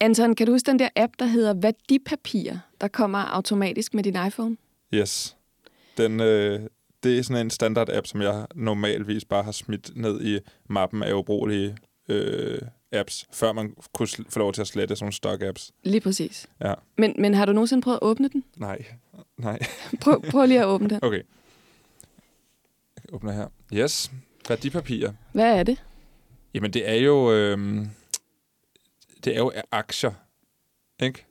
Anton, kan du huske den der app, der hedder Værdipapir, der kommer automatisk med din iPhone? Yes. Den, øh, det er sådan en standard-app, som jeg normalvis bare har smidt ned i mappen af ubrugelige øh, apps, før man kunne få lov til at slette sådan stock-apps. Lige præcis. Ja. Men, men har du nogensinde prøvet at åbne den? Nej. Nej. prøv, prøv lige at åbne den. Okay. Jeg åbner her. Yes. Værdipapirer. Hvad er det? Jamen, det er jo... Øh, det er jo aktier, ikke?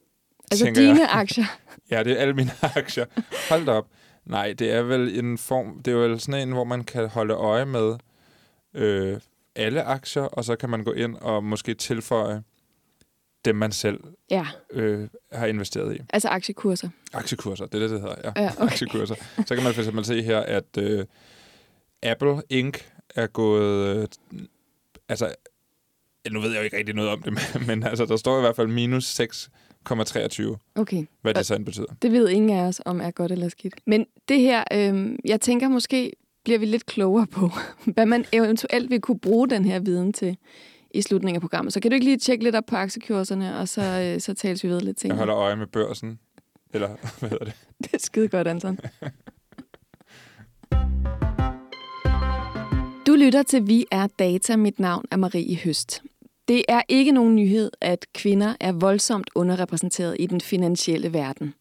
Altså Tænker dine jeg. aktier? Ja, det er alle mine aktier. Hold da op. Nej, det er vel en form... Det er vel sådan en, hvor man kan holde øje med øh, alle aktier, og så kan man gå ind og måske tilføje dem, man selv Ja, øh, har investeret i. altså aktiekurser. Aktiekurser, det er det, det hedder, ja. Ja, okay. Aktiekurser. Så kan man for eksempel se her, at øh, Apple Inc. er gået... Øh, altså, nu ved jeg jo ikke rigtig noget om det, men, altså, der står i hvert fald minus 6,23, Okay. hvad det så end betyder. Det ved ingen af os, om er godt eller skidt. Men det her, øh, jeg tænker måske bliver vi lidt klogere på, hvad man eventuelt vil kunne bruge den her viden til i slutningen af programmet. Så kan du ikke lige tjekke lidt op på aktiekurserne, og så, øh, så tales vi ved lidt Jeg senere. holder øje med børsen. Eller, hvad hedder det? Det er skide godt, Anton. Du lytter til Vi er Data. Mit navn er Marie Høst. Det er ikke nogen nyhed, at kvinder er voldsomt underrepræsenteret i den finansielle verden.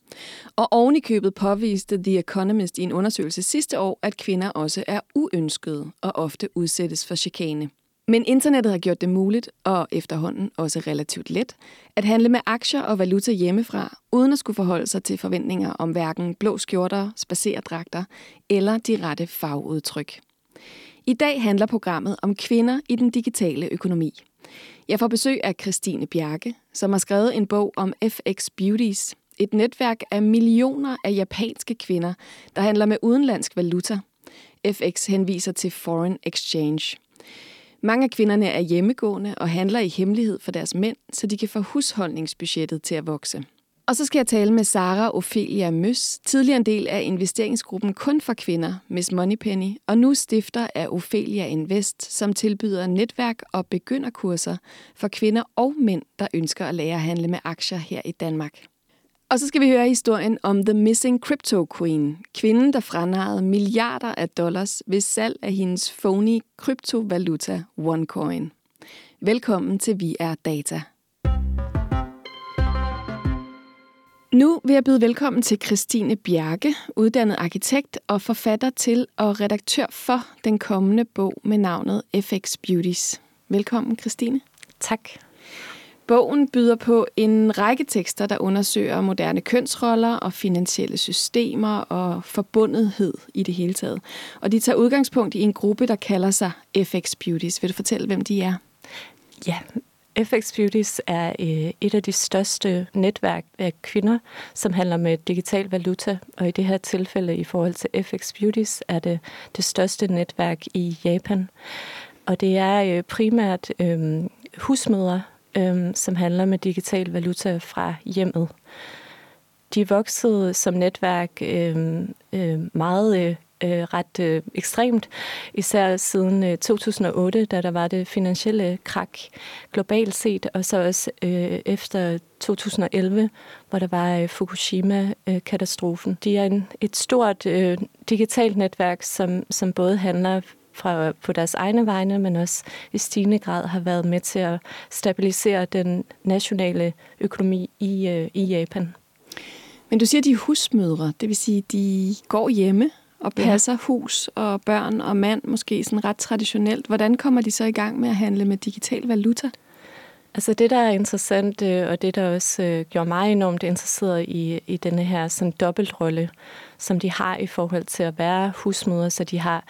Og ovenikøbet købet påviste The Economist i en undersøgelse sidste år, at kvinder også er uønskede og ofte udsættes for chikane. Men internettet har gjort det muligt, og efterhånden også relativt let, at handle med aktier og valuta hjemmefra, uden at skulle forholde sig til forventninger om hverken blå skjorter, spacerdragter eller de rette fagudtryk. I dag handler programmet om kvinder i den digitale økonomi. Jeg får besøg af Christine Bjerke, som har skrevet en bog om FX Beauties, et netværk af millioner af japanske kvinder, der handler med udenlandsk valuta. FX henviser til foreign exchange. Mange af kvinderne er hjemmegående og handler i hemmelighed for deres mænd, så de kan få husholdningsbudgettet til at vokse. Og så skal jeg tale med Sara Ophelia Møs, tidligere en del af investeringsgruppen kun for kvinder, Miss Moneypenny, og nu stifter af Ophelia Invest, som tilbyder netværk og begynderkurser for kvinder og mænd, der ønsker at lære at handle med aktier her i Danmark. Og så skal vi høre historien om The Missing Crypto Queen, kvinden, der franarede milliarder af dollars ved salg af hendes phony kryptovaluta OneCoin. Velkommen til Vi er Data. Nu vil jeg byde velkommen til Christine Bjerke, uddannet arkitekt og forfatter til og redaktør for den kommende bog med navnet FX Beauties. Velkommen, Christine. Tak. Bogen byder på en række tekster, der undersøger moderne kønsroller og finansielle systemer og forbundethed i det hele taget. Og de tager udgangspunkt i en gruppe, der kalder sig FX Beauties. Vil du fortælle, hvem de er? Ja, FX Beauties er øh, et af de største netværk af kvinder, som handler med digital valuta, og i det her tilfælde i forhold til FX Beauties er det det største netværk i Japan. Og det er øh, primært øh, husmødre, øh, som handler med digital valuta fra hjemmet. De voksede som netværk øh, øh, meget øh, øh, ret øh, ekstremt, især siden øh, 2008, da der var det finansielle krak globalt set, og så også øh, efter 2011, hvor der var øh, Fukushima-katastrofen. De er en, et stort øh, digitalt netværk, som, som både handler fra, på deres egne vegne, men også i stigende grad har været med til at stabilisere den nationale økonomi i, øh, i Japan. Men du siger, de er husmødre, det vil sige, de går hjemme og passer ja. hus og børn og mand, måske sådan ret traditionelt. Hvordan kommer de så i gang med at handle med digital valuta? Altså det, der er interessant, øh, og det, der også øh, gjorde mig enormt interesseret i, i denne her sådan dobbeltrolle, som de har i forhold til at være husmødre, så de har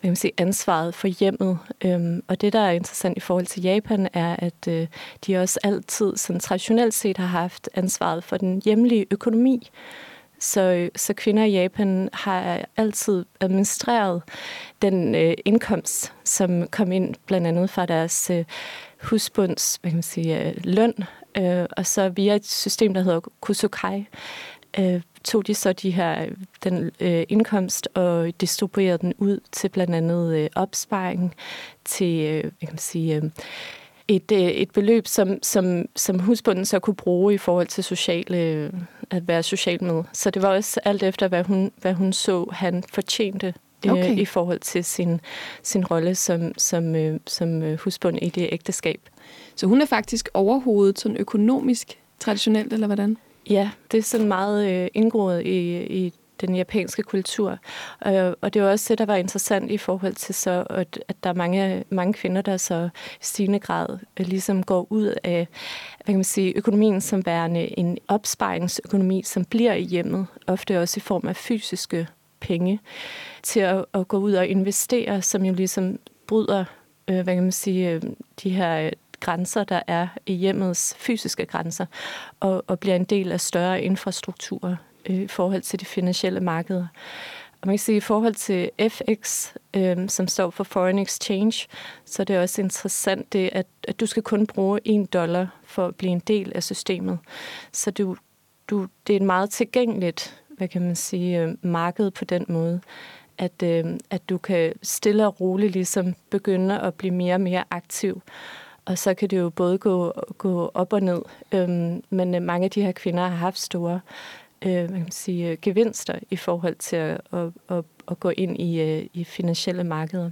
hvad man sige, ansvaret for hjemmet. Øhm, og det, der er interessant i forhold til Japan, er, at øh, de også altid sådan traditionelt set har haft ansvaret for den hjemlige økonomi. Så, så kvinder i Japan har altid administreret den øh, indkomst, som kom ind blandt andet fra deres øh, husbunds hvad kan man sige, øh, løn, øh, og så via et system, der hedder Kusokai, øh, tog de så de her, den øh, indkomst og distribuerede den ud til blandt andet øh, opsparing, til øh, hvad kan man sige, øh, et, øh, et beløb, som, som, som husbunden så kunne bruge i forhold til sociale, at være social med. Så det var også alt efter, hvad hun, hvad hun så, han fortjente øh, okay. øh, i forhold til sin, sin rolle som, som, øh, som øh, husbund i det ægteskab. Så hun er faktisk overhovedet sådan økonomisk traditionelt, eller hvordan? Ja, det er sådan meget øh, indgroet i, i den japanske kultur. Øh, og det var også det, der var interessant i forhold til så, at, at der er mange, mange kvinder, der så i stigende grad øh, ligesom går ud af hvad kan man sige, økonomien som værende en opsparingsøkonomi, som bliver i hjemmet, ofte også i form af fysiske penge, til at, at gå ud og investere, som jo ligesom bryder øh, hvad kan man sige, øh, de her grænser, der er i hjemmets fysiske grænser, og, og bliver en del af større infrastrukturer øh, i forhold til de finansielle markeder. Og man kan sige, at i forhold til FX, øh, som står for Foreign Exchange, så er det også interessant, det, at, at du skal kun bruge en dollar for at blive en del af systemet. Så du, du, det er et meget tilgængeligt hvad kan man sige, øh, marked på den måde, at, øh, at du kan stille og roligt ligesom begynde at blive mere og mere aktiv. Og så kan det jo både gå, gå op og ned. Øhm, men øh, mange af de her kvinder har haft store øh, hvad kan man sige, øh, gevinster i forhold til at, at, at, at gå ind i, øh, i finansielle markeder.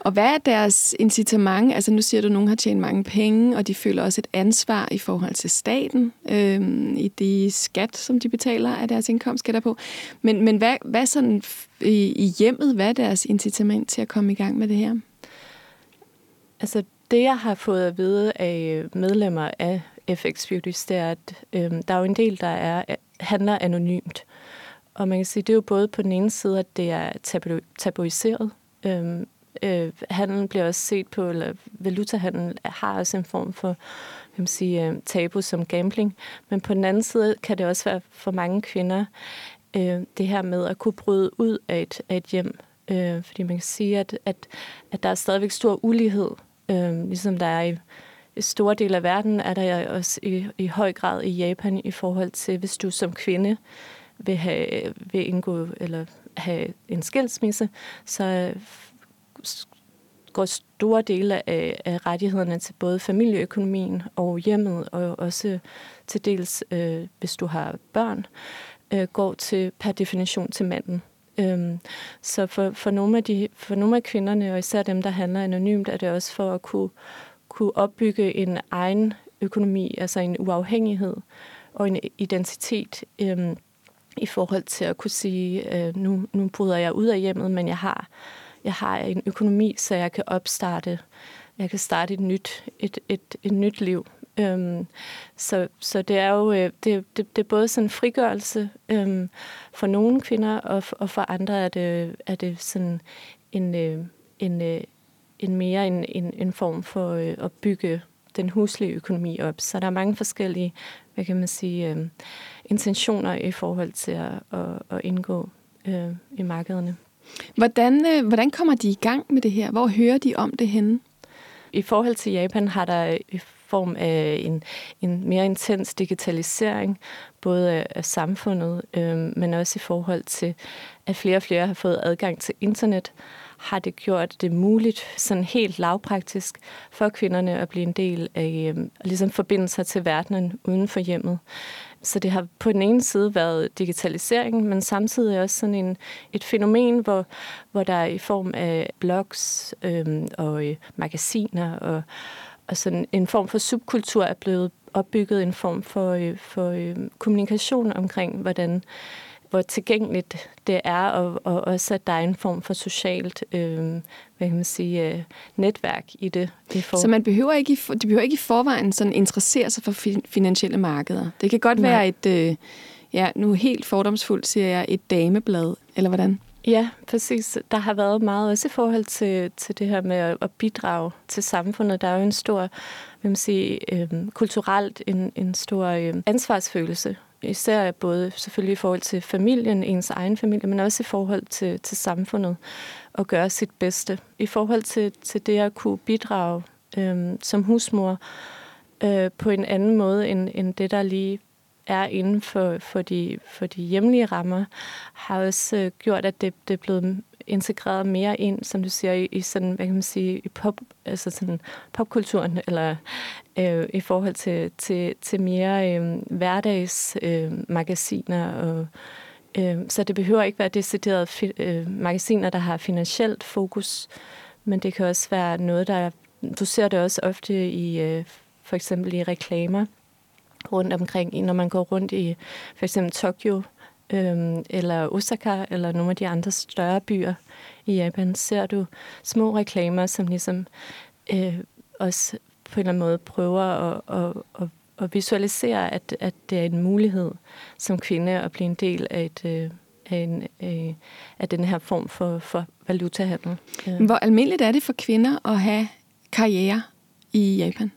Og hvad er deres incitament? Altså nu siger du, at nogen har tjent mange penge, og de føler også et ansvar i forhold til staten, øh, i de skat, som de betaler af deres indkomst, på. Men, men hvad, hvad sådan i, i hjemmet, hvad er deres incitament til at komme i gang med det her? Altså det, jeg har fået at vide af medlemmer af FX Beauties, det er, at øh, der er jo en del, der er øh, handler anonymt. Og man kan sige, det er jo både på den ene side, at det er tabu- tabuiseret. Øhm, øh, handlen bliver også set på, eller valutahandel har også en form for kan man sige, øh, tabu som gambling. Men på den anden side kan det også være for mange kvinder øh, det her med at kunne bryde ud af et, af et hjem. Øh, fordi man kan sige, at, at, at der er stadigvæk stor ulighed, øh, ligesom der er i store dele af verden, er der også i, i høj grad i Japan i forhold til, hvis du som kvinde vil, have, vil indgå eller have en skilsmisse, så øh, går store dele af, af rettighederne til både familieøkonomien og hjemmet, og også til dels, øh, hvis du har børn, øh, går til per definition til manden. Øhm, så for, for, nogle af de, for nogle af kvinderne, og især dem, der handler anonymt, er det også for at kunne, kunne opbygge en egen økonomi, altså en uafhængighed og en identitet øhm, i forhold til at kunne sige, øh, nu, nu bryder jeg ud af hjemmet, men jeg har jeg har en økonomi, så jeg kan opstarte, jeg kan starte et nyt, et, et, et nyt liv. Øhm, så, så det er jo øh, det, det, det er både sådan en frigørelse øhm, for nogle kvinder, og, og for andre er det, er det sådan en, øh, en, øh, en mere en, en, en form for øh, at bygge den huslige økonomi op. Så der er mange forskellige, hvad kan man sige, øh, intentioner i forhold til at, at, at indgå øh, i markederne. Hvordan, øh, hvordan kommer de i gang med det her? Hvor hører de om det henne? I forhold til Japan har der i form af en, en mere intens digitalisering, både af, af samfundet, øh, men også i forhold til, at flere og flere har fået adgang til internet, har det gjort det muligt, sådan helt lavpraktisk, for kvinderne at blive en del af, øh, ligesom forbinde sig til verdenen uden for hjemmet. Så det har på den ene side været digitalisering, men samtidig også sådan en, et fænomen, hvor, hvor der i form af blogs øhm, og øh, magasiner og, og sådan en form for subkultur er blevet opbygget en form for, øh, for øh, kommunikation omkring, hvordan hvor tilgængeligt det er, og, og også at der er en form for socialt øh, hvad kan man sige, øh, netværk i det. det for... Så man behøver ikke i, de behøver ikke i forvejen sådan interessere sig for finansielle markeder. Det kan godt Nej. være et, øh, ja, nu helt fordomsfuldt siger jeg, et dameblad, eller hvordan? Ja, præcis. Der har været meget også i forhold til, til det her med at bidrage til samfundet. Der er jo en stor, hvad man sige, øh, kulturelt en, en stor øh, ansvarsfølelse især både selvfølgelig i forhold til familien, ens egen familie, men også i forhold til, til samfundet, og gøre sit bedste. I forhold til, til det at kunne bidrage øh, som husmor øh, på en anden måde, end, end det, der lige er inden for, for, de, for de hjemlige rammer, har også øh, gjort, at det, det er blevet integreret mere ind, som du siger, i, i sådan, hvad kan man sige, i pop, altså sådan popkulturen, eller øh, i forhold til, til, til mere øh, hverdagsmagasiner. Øh, og, øh, så det behøver ikke være deciderede fi, øh, magasiner, der har finansielt fokus, men det kan også være noget, der... Du ser det også ofte i, øh, for eksempel i reklamer rundt omkring, når man går rundt i for eksempel Tokyo, øhm, eller Osaka, eller nogle af de andre større byer i Japan, ser du små reklamer, som ligesom øh, også på en eller anden måde prøver at, at, at, at visualisere, at, at det er en mulighed som kvinde at blive en del af et... Øh, af, en, øh, af den her form for, for valutahandel. Hvor almindeligt er det for kvinder at have karriere i Japan?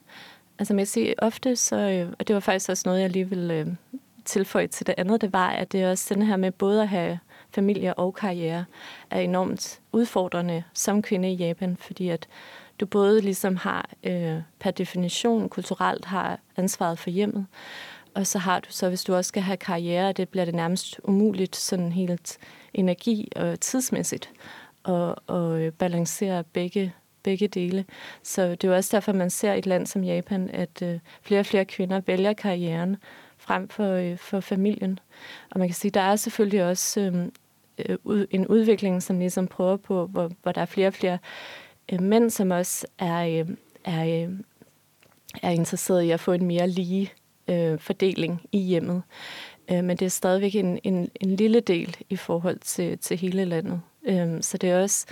Altså man siger ofte, så, øh, og det var faktisk også noget, jeg lige ville øh, tilføje til det andet, det var, at det er også den her med både at have familie og karriere, er enormt udfordrende som kvinde i Japan, fordi at du både ligesom har øh, per definition kulturelt har ansvaret for hjemmet, og så har du så, hvis du også skal have karriere, det bliver det nærmest umuligt sådan helt energi og tidsmæssigt at, at øh, balancere begge begge dele. Så det er jo også derfor, man ser i et land som Japan, at øh, flere og flere kvinder vælger karrieren frem for, øh, for familien. Og man kan sige, der er selvfølgelig også øhm, øh, ud, en udvikling, som ligesom prøver på, hvor, hvor der er flere og flere øh, mænd, som også er, øh, er, øh, er interesseret i at få en mere lige øh, fordeling i hjemmet. Øh, men det er stadigvæk en, en, en lille del i forhold til, til hele landet. Øh, så det er også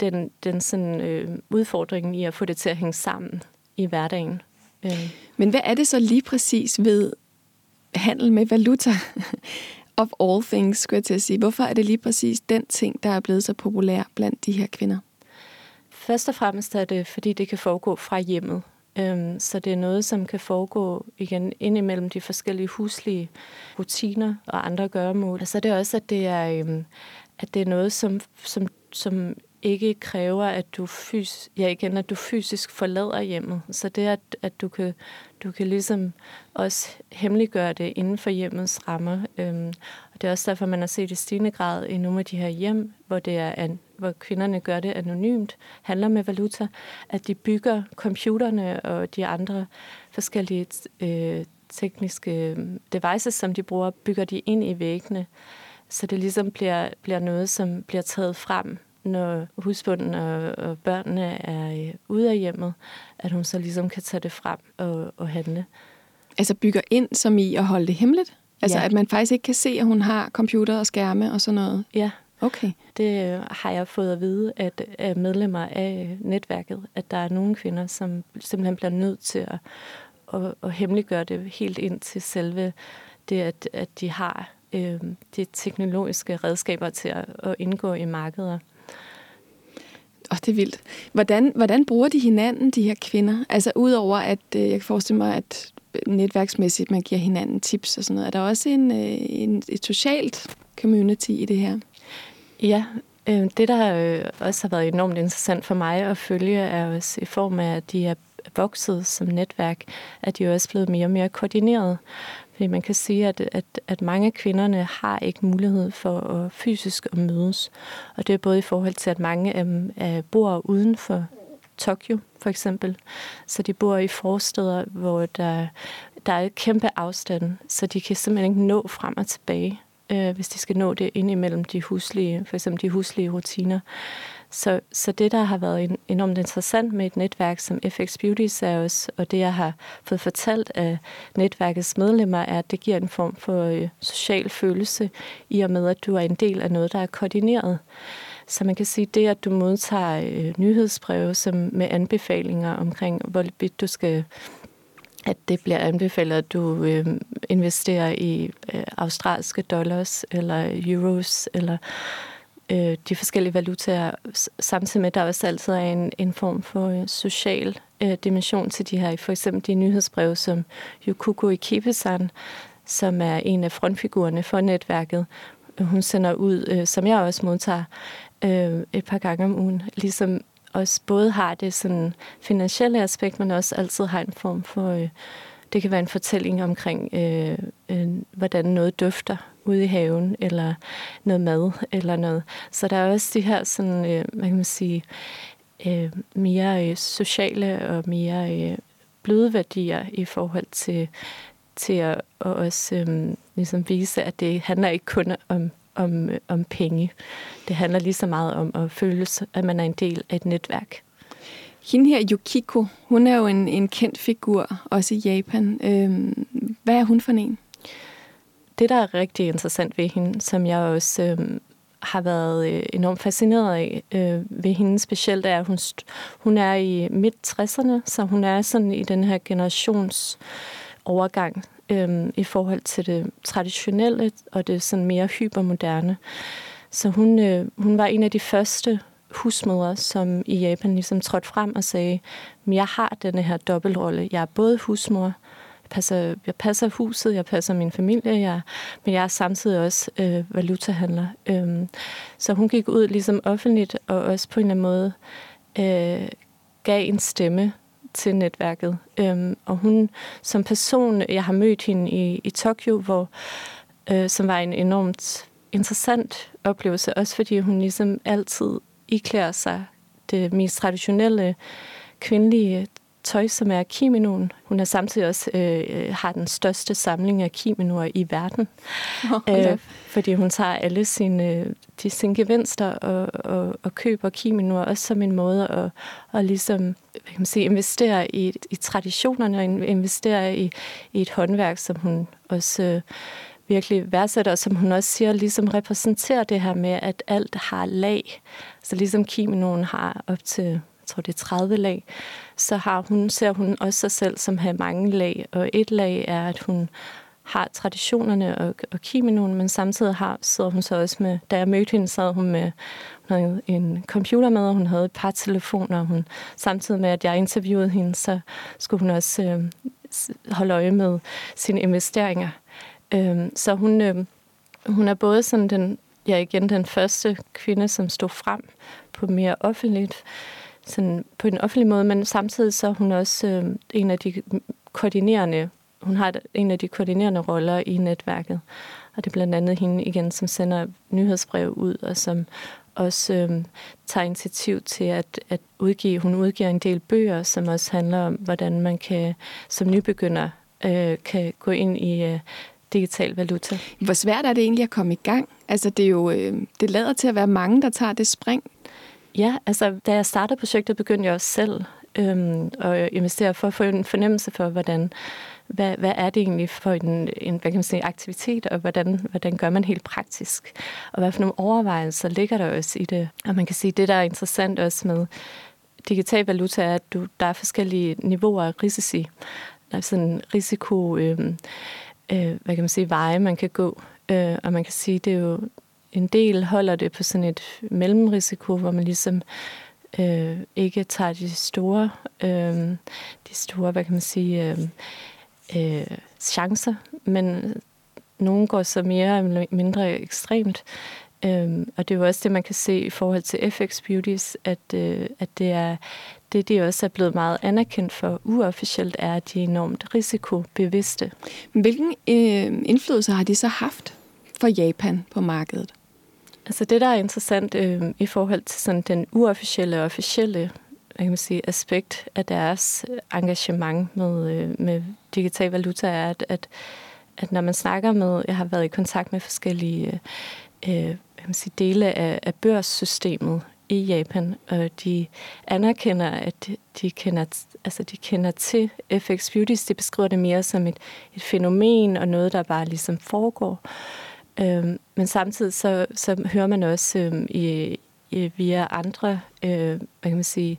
den, den sådan, øh, udfordring i at få det til at hænge sammen i hverdagen. Øh. Men hvad er det så lige præcis ved handel med valuta? of all things, skulle jeg til at sige. Hvorfor er det lige præcis den ting, der er blevet så populær blandt de her kvinder? Først og fremmest er det, fordi det kan foregå fra hjemmet. Øhm, så det er noget, som kan foregå igen indimellem de forskellige huslige rutiner og andre gøremål. Og så er det også, at det er, øhm, at det er noget, som, som, som ikke kræver, at du, fys ja, igen, at du fysisk forlader hjemmet. Så det, at, at du, kan, du kan ligesom også hemmeliggøre det inden for hjemmets rammer. Øhm, og det er også derfor, man har set i stigende grad i nogle af de her hjem, hvor, det er an, hvor kvinderne gør det anonymt, handler med valuta, at de bygger computerne og de andre forskellige øh, tekniske øh, devices, som de bruger, bygger de ind i væggene, så det ligesom bliver, bliver noget, som bliver taget frem når husbunden og, og børnene er øh, ude af hjemmet, at hun så ligesom kan tage det frem og, og handle. Altså bygger ind som i at holde det hemmeligt? Altså ja. at man faktisk ikke kan se, at hun har computer og skærme og sådan noget? Ja. Okay. Det øh, har jeg fået at vide at, af medlemmer af netværket, at der er nogle kvinder, som simpelthen bliver nødt til at, at, at hemmeliggøre det helt ind til selve det, at, at de har øh, de teknologiske redskaber til at, at indgå i markeder. Åh, oh, det er vildt. Hvordan, hvordan bruger de hinanden, de her kvinder? Altså udover at, øh, jeg kan forestille mig, at øh, netværksmæssigt, man giver hinanden tips og sådan noget. Er der også en, øh, en, et socialt community i det her? Ja, øh, det der øh, også har været enormt interessant for mig at følge, er også i form af, at de er vokset som netværk, at de er også blevet mere og mere koordineret. Fordi man kan sige, at, at, at mange af kvinderne har ikke mulighed for at fysisk at mødes. Og det er både i forhold til, at mange af dem øh, bor uden for Tokyo, for eksempel. Så de bor i forsteder, hvor der, der er et kæmpe afstand, så de kan simpelthen ikke nå frem og tilbage, øh, hvis de skal nå det ind imellem de huslige, for eksempel de huslige rutiner. Så, så det, der har været enormt interessant med et netværk som FX Beauty Service, og det, jeg har fået fortalt af netværkets medlemmer, er, at det giver en form for øh, social følelse i og med, at du er en del af noget, der er koordineret. Så man kan sige, det, at du modtager øh, nyhedsbreve som med anbefalinger omkring, hvorvidt du skal at det bliver anbefalet, at du øh, investerer i øh, australske dollars eller euros eller øh, de forskellige valutaer, samtidig med, at der også altid er en, en form for øh, social øh, dimension til de her. For eksempel de nyhedsbreve, som Yukuko Ikibe-san, som er en af frontfigurerne for netværket, hun sender ud, øh, som jeg også modtager øh, et par gange om ugen, ligesom også både har det sådan finansielle aspekt, men også altid har en form for, øh, det kan være en fortælling omkring, øh, øh, hvordan noget dufter ude i haven, eller noget mad, eller noget. Så der er også de her sådan, øh, hvad kan man sige, øh, mere øh, sociale og mere øh, bløde værdier i forhold til, til at, og også øh, ligesom vise, at det handler ikke kun om, om, øh, om penge. Det handler lige så meget om at føle, at man er en del af et netværk. Hende her, Yukiko, hun er jo en, en kendt figur, også i Japan. Øhm, hvad er hun for en? Det, der er rigtig interessant ved hende, som jeg også øh, har været øh, enormt fascineret af øh, ved hende specielt, er, at hun, hun er i midt-60'erne, så hun er sådan i den her generations overgang øh, i forhold til det traditionelle og det sådan mere hypermoderne. Så hun, øh, hun var en af de første husmødre, som i Japan ligesom trådte frem og sagde, jeg har denne her dobbeltrolle. Jeg er både husmor, øh, passer, jeg passer huset, jeg passer min familie, jeg, men jeg er samtidig også øh, valutahandler. Øhm, så hun gik ud ligesom offentligt og også på en eller anden måde øh, gav en stemme til netværket. Øhm, og hun som person, jeg har mødt hende i, i Tokyo, hvor, øh, som var en enormt interessant oplevelse, også fordi hun ligesom altid iklærer sig det mest traditionelle kvindelige tøj, som er kimonoen. Hun er samtidig også øh, har den største samling af kimonoer i verden. Oh, øh, fordi hun tager alle sine, de sine gevinster og, og, og køber kimonoer også som en måde at, at ligesom, hvad kan man sige, investere i, i traditionerne og investere i, i et håndværk, som hun også øh, virkelig værdsætter, og som hun også siger, ligesom repræsenterer det her med, at alt har lag. Så ligesom kimonoen har op til, jeg tror det er 30 lag, så har hun, ser hun også sig selv som have mange lag. Og et lag er, at hun har traditionerne og, og kimonoen, men samtidig har, sidder hun så også med, da jeg mødte hende, sad hun med hun havde en computer med, og hun havde et par telefoner, og hun, samtidig med, at jeg interviewede hende, så skulle hun også øh, holde øje med sine investeringer. Øh, så hun, øh, hun er både sådan den, ja igen, den første kvinde, som stod frem på mere offentligt, sådan på en offentlig måde, men samtidig så er hun også øh, en af de koordinerende, hun har en af de koordinerende roller i netværket. Og det er blandt andet hende igen, som sender nyhedsbrev ud, og som også øh, tager initiativ til at, at udgive, hun udgiver en del bøger, som også handler om, hvordan man kan som nybegynder øh, kan gå ind i øh, digital valuta. Hvor svært er det egentlig at komme i gang? Altså det er jo, øh, det lader til at være mange, der tager det spring. Ja, altså da jeg startede projektet, begyndte jeg også selv øhm, at investere for at få en fornemmelse for, hvordan, hvad, hvad er det egentlig for en, en hvad kan man sige, aktivitet, og hvordan, hvordan gør man helt praktisk? Og hvad for nogle overvejelser ligger der også i det? Og man kan sige, det der er interessant også med digital valuta, er, at du, der er forskellige niveauer af risici. Der er sådan en risiko, øh, øh, hvad kan man sige, veje, man kan gå. Øh, og man kan sige, det er jo en del holder det på sådan et mellemrisiko, hvor man ligesom øh, ikke tager de store, øh, de store, hvad kan man sige, øh, øh, chancer, men nogen går så mere eller mindre ekstremt. Øhm, og det er jo også det, man kan se i forhold til FX Beauties, at, øh, at det er det, de også er blevet meget anerkendt for uofficielt, er, at de er enormt risikobevidste. Hvilken øh, indflydelse har de så haft for Japan på markedet? Altså det, der er interessant øh, i forhold til sådan den uofficielle og officielle hvad kan man sige, aspekt af deres engagement med, øh, med digital valuta, er, at, at, at når man snakker med, jeg har været i kontakt med forskellige øh, øh hvad kan man sige, dele af, af børssystemet i Japan, og de anerkender, at de kender, altså de kender til FX Beauties. De beskriver det mere som et, et fænomen og noget, der bare ligesom foregår. Øhm, men samtidig så, så hører man også øhm, i, i, via andre, øh, hvad kan man sige,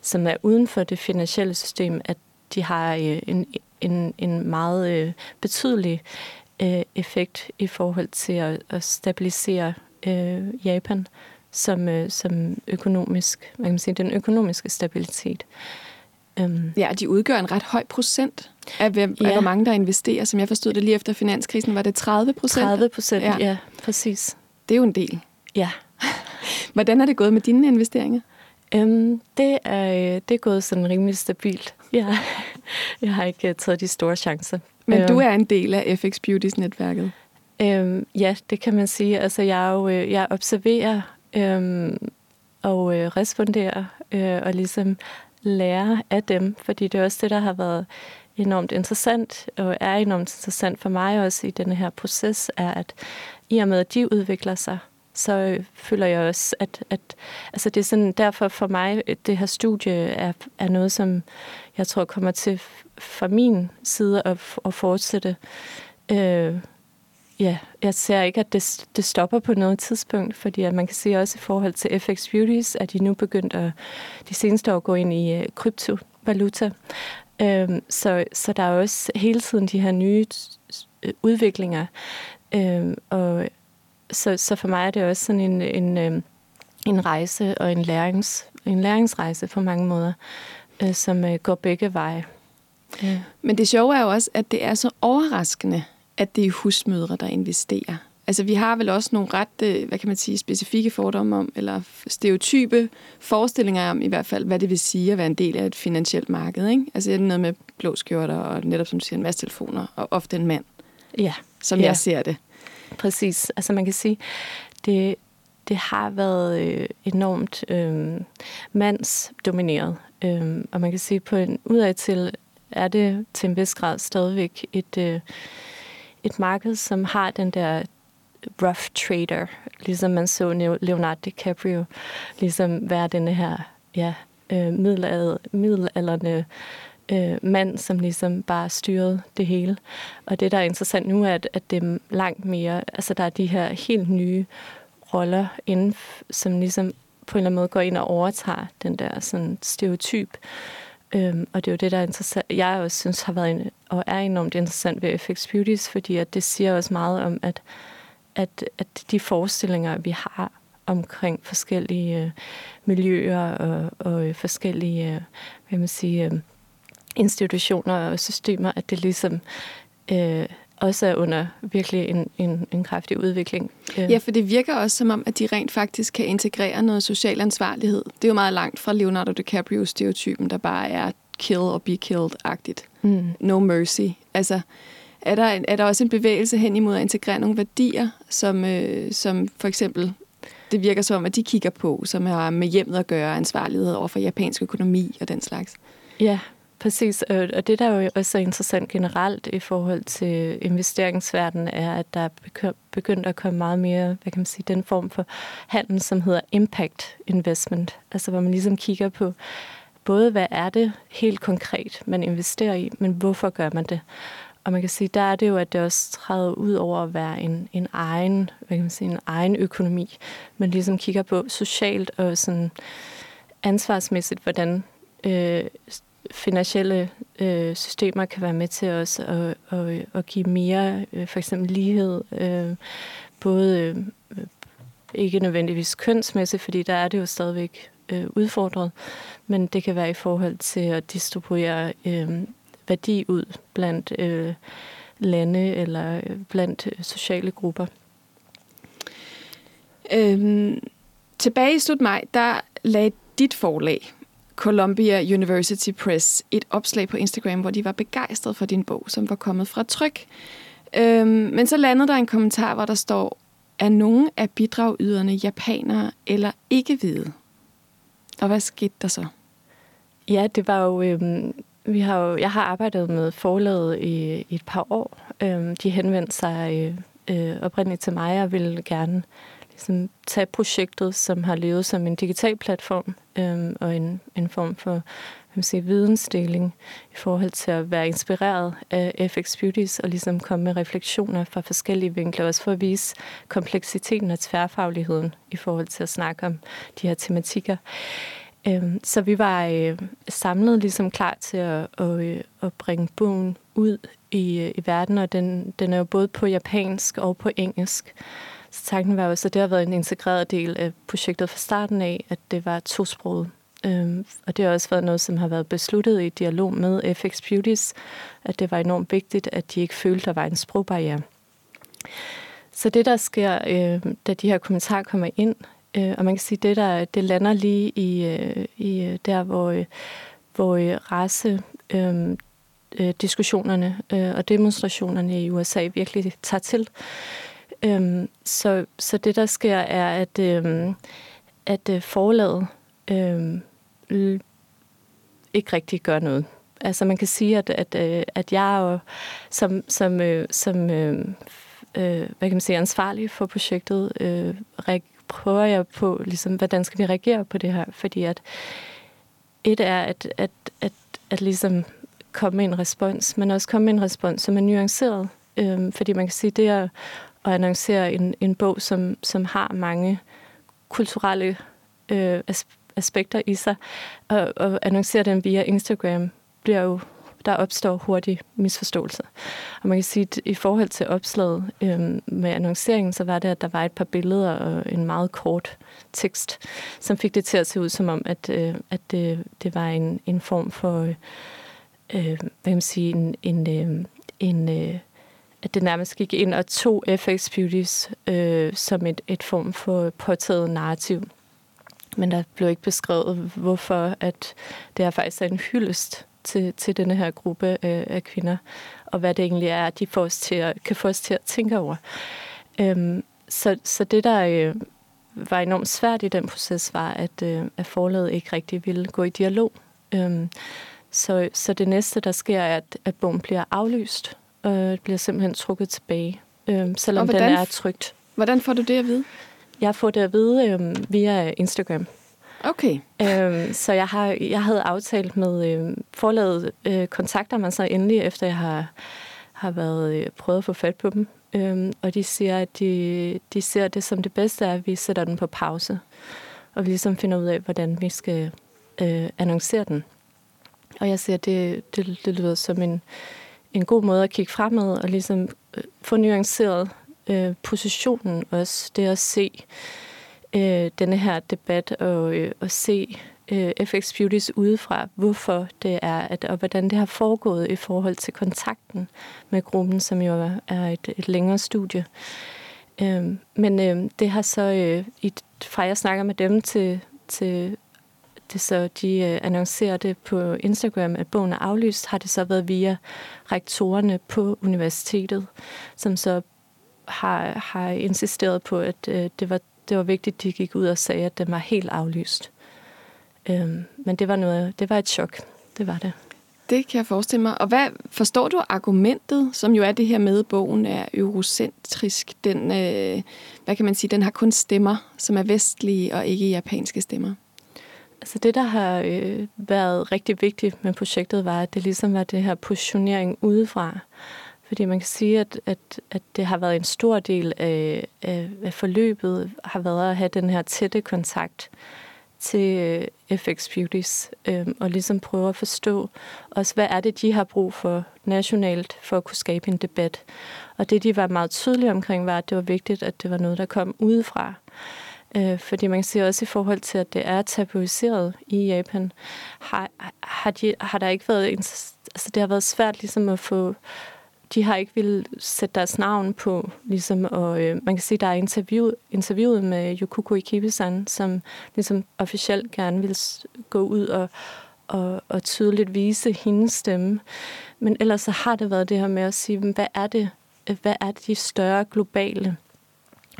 som er uden for det finansielle system, at de har øh, en, en, en meget øh, betydelig øh, effekt i forhold til at, at stabilisere øh, Japan som, øh, som økonomisk, hvad kan man sige, den økonomiske stabilitet. Um, ja, de udgør en ret høj procent af, hvem, ja. af, hvor mange der investerer. Som jeg forstod det lige efter finanskrisen, var det 30 procent? 30 procent, ja. ja, præcis. Det er jo en del. Ja. Hvordan er det gået med dine investeringer? Um, det, er, det er gået sådan rimelig stabilt. Ja. Jeg har ikke taget de store chancer. Men du øhm. er en del af FX Beauties-netværket? Øhm, ja, det kan man sige. Altså, jeg, er jo, øh, jeg observerer øhm, og øh, responderer øh, og ligesom lærer af dem, fordi det er også det, der har været enormt interessant, og er enormt interessant for mig også i denne her proces, er, at i og med, at de udvikler sig, så øh, føler jeg også, at, at altså det er sådan, derfor for mig, øh, det her studie er, er noget, som jeg tror kommer til fra min side at, at fortsætte. Øh, ja, jeg ser ikke, at det, det stopper på noget tidspunkt, fordi at man kan se også i forhold til FX Beauties, at de nu begyndt at de seneste år gå ind i øh, kryptovaluta. Øhm, så, så der er også hele tiden de her nye øh, udviklinger. Øhm, og så, så for mig er det også sådan en, en, øhm, en rejse og en, lærings, en læringsrejse på mange måder, øh, som øh, går begge veje. Ja. Men det sjove er jo også, at det er så overraskende, at det er husmødre, der investerer. Altså, vi har vel også nogle ret, øh, hvad kan man sige, specifikke fordomme om, eller stereotype forestillinger om, i hvert fald, hvad det vil sige at være en del af et finansielt marked, ikke? Altså, det er noget med blå skjorter, og netop, som du siger, en masse telefoner, og ofte en mand. Ja. Som ja. jeg ser det. Præcis. Altså, man kan sige, det, det har været øh, enormt øh, mandsdomineret. Øh, og man kan sige, på en udad til er det til en vis grad stadigvæk et, øh, et marked, som har den der rough trader, ligesom man så Leonardo DiCaprio, ligesom være denne her ja, øh, middelalder, middelalderne øh, mand, som ligesom bare styrede det hele. Og det, der er interessant nu, er, at, at det er langt mere, altså der er de her helt nye roller inden, som ligesom på en eller anden måde går ind og overtager den der sådan stereotyp. Øhm, og det er jo det, der er interessant. Jeg også synes har været en, og er enormt interessant ved FX Beauties, fordi at det siger også meget om, at at, at de forestillinger, vi har omkring forskellige øh, miljøer og, og øh, forskellige øh, hvad man siger, øh, institutioner og systemer, at det ligesom øh, også er under virkelig en, en, en kraftig udvikling. Øh. Ja, for det virker også som om, at de rent faktisk kan integrere noget social ansvarlighed. Det er jo meget langt fra Leonardo DiCaprio-stereotypen, der bare er kill or be killed-agtigt. Mm. No mercy. Altså, er der, er der også en bevægelse hen imod at integrere nogle værdier, som, øh, som for eksempel, det virker som, at de kigger på, som har med hjemmet at gøre, ansvarlighed over for japansk økonomi og den slags? Ja, præcis. Og det, der jo også er interessant generelt i forhold til investeringsverdenen, er, at der er begyndt at komme meget mere, hvad kan man sige, den form for handel, som hedder impact investment. Altså hvor man ligesom kigger på, både hvad er det helt konkret, man investerer i, men hvorfor gør man det? Og man kan sige, der er det jo, at det også træder ud over at være en, en egen, hvad kan man sige, en egen økonomi. Man ligesom kigger på socialt og sådan ansvarsmæssigt, hvordan øh, finansielle øh, systemer kan være med til os at, at, at give mere, øh, for eksempel lighed, øh, både øh, ikke nødvendigvis kønsmæssigt, fordi der er det jo stadigvæk øh, udfordret, men det kan være i forhold til at distribuere øh, værdi ud blandt øh, lande eller øh, blandt øh, sociale grupper. Øhm, tilbage i slut maj, der lagde dit forlag, Columbia University Press, et opslag på Instagram, hvor de var begejstrede for din bog, som var kommet fra tryk. Øhm, men så landede der en kommentar, hvor der står, er nogen af bidragyderne japanere eller ikke hvide? Og hvad skete der så? Ja, det var jo øhm, vi har jo, jeg har arbejdet med forlaget i, i et par år. Øhm, de henvendte sig øh, øh oprindeligt til mig og ville gerne ligesom, tage projektet, som har levet som en digital platform øh, og en, en form for man sige, vidensdeling i forhold til at være inspireret af FX Beauties og ligesom komme med refleksioner fra forskellige vinkler, også for at vise kompleksiteten og tværfagligheden i forhold til at snakke om de her tematikker. Øhm, så vi var øh, samlet ligesom klar til at, at, øh, at bringe bogen ud i, øh, i verden, og den, den er jo både på japansk og på engelsk. Så tanken var også, at det har været en integreret del af projektet fra starten af, at det var tosproget. Øhm, og det har også været noget, som har været besluttet i dialog med FX Beauties, at det var enormt vigtigt, at de ikke følte, der var en sprogbarriere. Så det, der sker, øh, da de her kommentarer kommer ind, Øh, og man kan sige, det der det lander lige i, øh, i øh, der, hvor, øh, hvor øh, race øh, øh, diskussionerne øh, og demonstrationerne i USA virkelig tager til. Øhm, så, så det, der sker, er, at, øhm, at øh, forlaget øhm, ikke rigtig gør noget. Altså man kan sige, at, at, øh, at jeg jo som, som, øh, som øhm, øh, hvad kan man sige, ansvarlig for projektet, øh, prøver jeg på, ligesom, hvordan skal vi reagere på det her? Fordi at et er at, at, at, at ligesom komme med en respons, men også komme med en respons, som er nuanceret. Øh, fordi man kan sige, det er at annoncere en, en bog, som, som har mange kulturelle øh, aspekter i sig, og, og annoncere den via Instagram bliver jo der opstår hurtigt misforståelse. Og man kan sige, at i forhold til opslaget øh, med annonceringen, så var det, at der var et par billeder og en meget kort tekst, som fik det til at se ud som om, at, øh, at det, det var en, en form for, øh, hvad kan man sige, en, en, øh, en øh, at det nærmest gik ind og tog FX Beauties øh, som et, et form for påtaget narrativ. Men der blev ikke beskrevet, hvorfor at det er faktisk er en hyldest til, til denne her gruppe øh, af kvinder, og hvad det egentlig er, de får os til at, kan få os til at tænke over. Øhm, så, så det, der øh, var enormt svært i den proces, var, at, øh, at forlaget ikke rigtig ville gå i dialog. Øhm, så, så det næste, der sker, er, at, at bogen bliver aflyst, og bliver simpelthen trukket tilbage, øh, selvom hvordan, den er trygt. Hvordan får du det at vide? Jeg får det at vide øh, via Instagram. Okay. Øhm, så jeg, har, jeg havde aftalt med øh, forlaget, øh, kontakter man så endelig, efter jeg har, har været øh, prøvet at få fat på dem. Øhm, og de siger, at de, de ser det som det bedste er, at vi sætter den på pause. Og vi ligesom finder ud af, hvordan vi skal øh, annoncere den. Og jeg siger, at det, det, det lyder som en, en god måde at kigge fremad og ligesom øh, få nuanceret øh, positionen også. Det at se øh, denne her debat og, øh, og se øh, FX Beauties udefra, hvorfor det er, at, og hvordan det har foregået i forhold til kontakten med gruppen, som jo er et, et længere studie. Øh, men øh, det har så, øh, i, fra jeg snakker med dem til, til det så de øh, annoncerer det på Instagram, at bogen er aflyst, har det så været via rektorerne på universitetet, som så har, har insisteret på, at øh, det var det var vigtigt, at de gik ud og sagde, at den var helt aflyst. Øhm, men det var, noget, det var et chok. Det var det. Det kan jeg forestille mig. Og hvad forstår du argumentet, som jo er det her med, at bogen er eurocentrisk? Den, øh, hvad kan man sige, den har kun stemmer, som er vestlige og ikke japanske stemmer. Altså det, der har øh, været rigtig vigtigt med projektet, var, at det ligesom var det her positionering udefra. Fordi man kan sige, at, at, at det har været en stor del af, af, af forløbet, har været at have den her tætte kontakt til øh, FX Beauties, øh, og ligesom prøve at forstå også, hvad er det, de har brug for nationalt for at kunne skabe en debat. Og det, de var meget tydelige omkring, var, at det var vigtigt, at det var noget, der kom udefra. Øh, Øh, fordi man kan sige også i forhold til, at det er tabuiseret i Japan, har, har, de, har der ikke været... Altså, det har været svært ligesom at få de har ikke vil sætte deres navn på, ligesom, og øh, man kan sige, der er interview, interviewet med Yukiko Ikibe-san, som ligesom officielt gerne vil gå ud og, og, og tydeligt vise hendes stemme. Men ellers så har det været det her med at sige, hvad er det, hvad er de større globale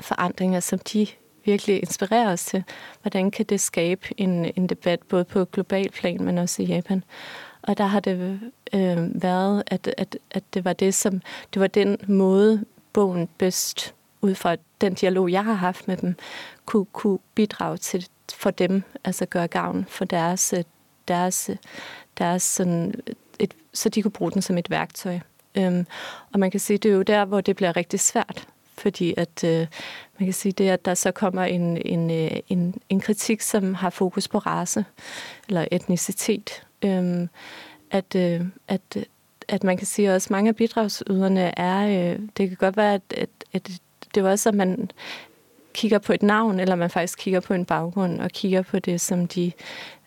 forandringer, som de virkelig inspirere os til? Hvordan kan det skabe en, en debat både på global plan, men også i Japan? Og der har det øh, været, at, at, at det var det, som det var den måde, bogen bedst ud fra den dialog, jeg har haft med dem, kunne, kunne bidrage til for dem, altså gøre gavn for deres, øh, deres, deres sådan et, så de kunne bruge den som et værktøj. Øhm, og man kan sige, det er jo der, hvor det bliver rigtig svært, fordi at øh, man kan sige det, at der så kommer en, en, øh, en, en kritik, som har fokus på race eller etnicitet, øh, at, øh, at, at man kan sige også, at mange af bidragsyderne er, øh, det kan godt være, at, at, at det er også, at man kigger på et navn, eller man faktisk kigger på en baggrund, og kigger på det, som de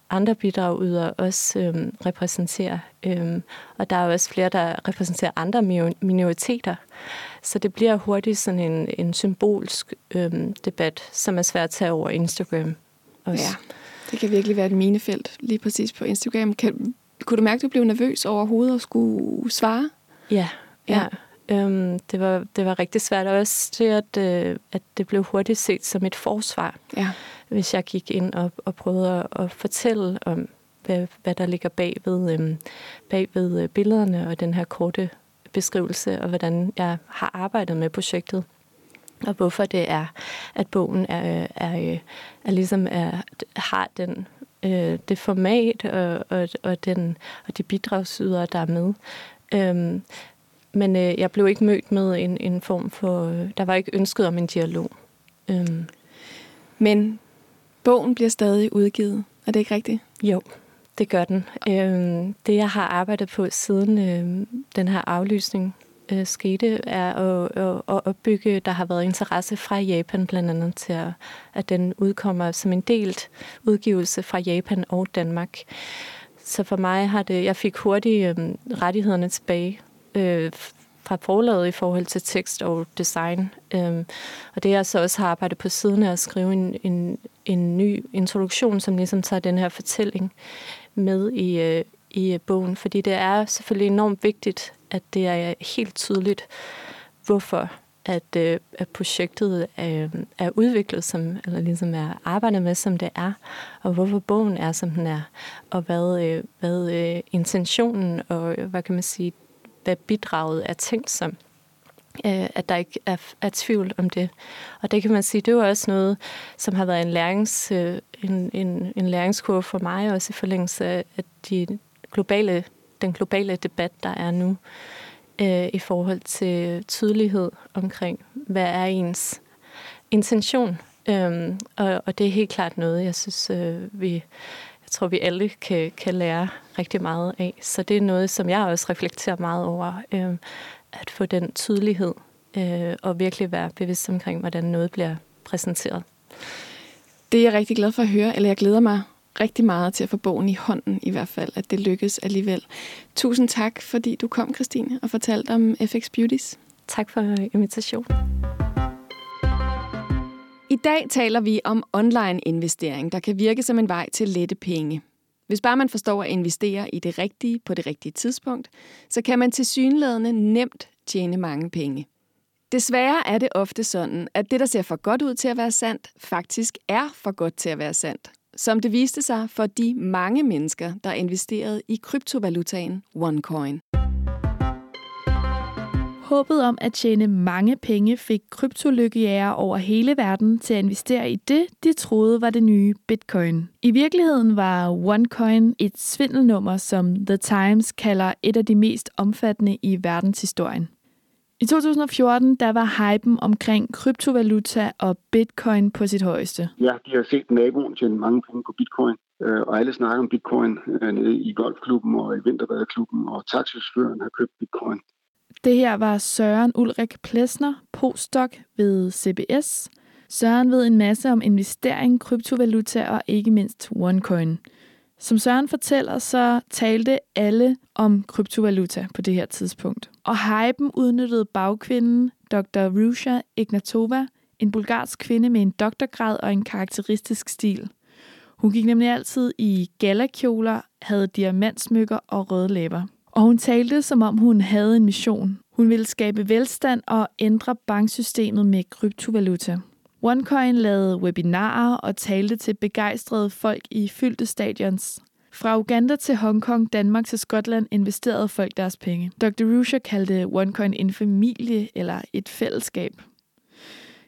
andre bidragydere også øhm, repræsenterer. Øhm, og der er også flere, der repræsenterer andre minoriteter. Så det bliver hurtigt sådan en, en symbolsk øhm, debat, som er svært at tage over Instagram. Også. Ja. Det kan virkelig være et minefelt lige præcis på Instagram. Kan, kunne du mærke, at du blev nervøs overhovedet at skulle svare? Ja, ja. Øhm, det, var, det var rigtig svært også til, at, øh, at det blev hurtigt set som et forsvar. Ja. Hvis jeg gik ind og, og prøvede at, at fortælle om, hvad, hvad der ligger bag ved, øhm, bag ved øh, billederne og den her korte beskrivelse, og hvordan jeg har arbejdet med projektet og hvorfor det er, at bogen er, er, er ligesom er, har den, øh, det format og, og, og, den, og de bidragsydere, der er med. Øhm, men øh, jeg blev ikke mødt med en, en form for... Øh, der var ikke ønsket om en dialog. Øhm. Men bogen bliver stadig udgivet. Er det ikke rigtigt? Jo, det gør den. Øh, det, jeg har arbejdet på siden øh, den her aflysning øh, skete, er at, at, at opbygge, der har været interesse fra Japan blandt andet til, at, at den udkommer som en delt udgivelse fra Japan og Danmark. Så for mig har det, jeg fik hurtigt øh, rettighederne tilbage øh, fra forlaget i forhold til tekst og design. Øh, og det jeg så også har arbejdet på siden er at skrive en, en, en ny introduktion, som ligesom tager den her fortælling med i, øh, i øh, bogen, fordi det er selvfølgelig enormt vigtigt, at det er øh, helt tydeligt, hvorfor at, øh, at projektet øh, er udviklet som, eller ligesom er arbejdet med, som det er, og hvorfor bogen er, som den er, og hvad, øh, hvad øh, intentionen og, øh, hvad kan man sige, hvad bidraget er tænkt som. Øh, at der ikke er, er tvivl om det. Og det kan man sige, det er jo også noget, som har været en, lærings, øh, en, en, en læringskurve for mig, også i forlængelse af de globale, den globale debat, der er nu øh, i forhold til tydelighed omkring, hvad er ens intention. Øhm, og, og det er helt klart noget, jeg synes, øh, vi, jeg tror, vi alle kan, kan lære rigtig meget af. Så det er noget, som jeg også reflekterer meget over, øh, at få den tydelighed øh, og virkelig være bevidst omkring, hvordan noget bliver præsenteret. Det er jeg rigtig glad for at høre, eller jeg glæder mig rigtig meget til at få bogen i hånden i hvert fald, at det lykkes alligevel. Tusind tak, fordi du kom, Christine, og fortalte om FX Beauties. Tak for invitationen. I dag taler vi om online investering, der kan virke som en vej til lette penge. Hvis bare man forstår at investere i det rigtige på det rigtige tidspunkt, så kan man til synlædende nemt tjene mange penge. Desværre er det ofte sådan, at det, der ser for godt ud til at være sandt, faktisk er for godt til at være sandt som det viste sig for de mange mennesker, der investerede i kryptovalutaen OneCoin. Håbet om at tjene mange penge fik kryptolykkejæger over hele verden til at investere i det, de troede var det nye bitcoin. I virkeligheden var OneCoin et svindelnummer, som The Times kalder et af de mest omfattende i verdenshistorien. I 2014 der var hypen omkring kryptovaluta og bitcoin på sit højeste. Ja, de har set naboen tjene mange penge på bitcoin, øh, og alle snakker om bitcoin øh, nede i golfklubben og i vinterbadeklubben, og taxichaufføren har købt bitcoin. Det her var Søren Ulrik Plesner, postdoc ved CBS. Søren ved en masse om investering, kryptovaluta og ikke mindst OneCoin. Som Søren fortæller, så talte alle om kryptovaluta på det her tidspunkt. Og hypen udnyttede bagkvinden Dr. Rusha Ignatova, en bulgarsk kvinde med en doktorgrad og en karakteristisk stil. Hun gik nemlig altid i galakjoler, havde diamantsmykker og røde læber. Og hun talte, som om hun havde en mission. Hun ville skabe velstand og ændre banksystemet med kryptovaluta. OneCoin lavede webinarer og talte til begejstrede folk i fyldte stadions. Fra Uganda til Hongkong, Danmark til Skotland investerede folk deres penge. Dr. Rusher kaldte OneCoin en familie eller et fællesskab.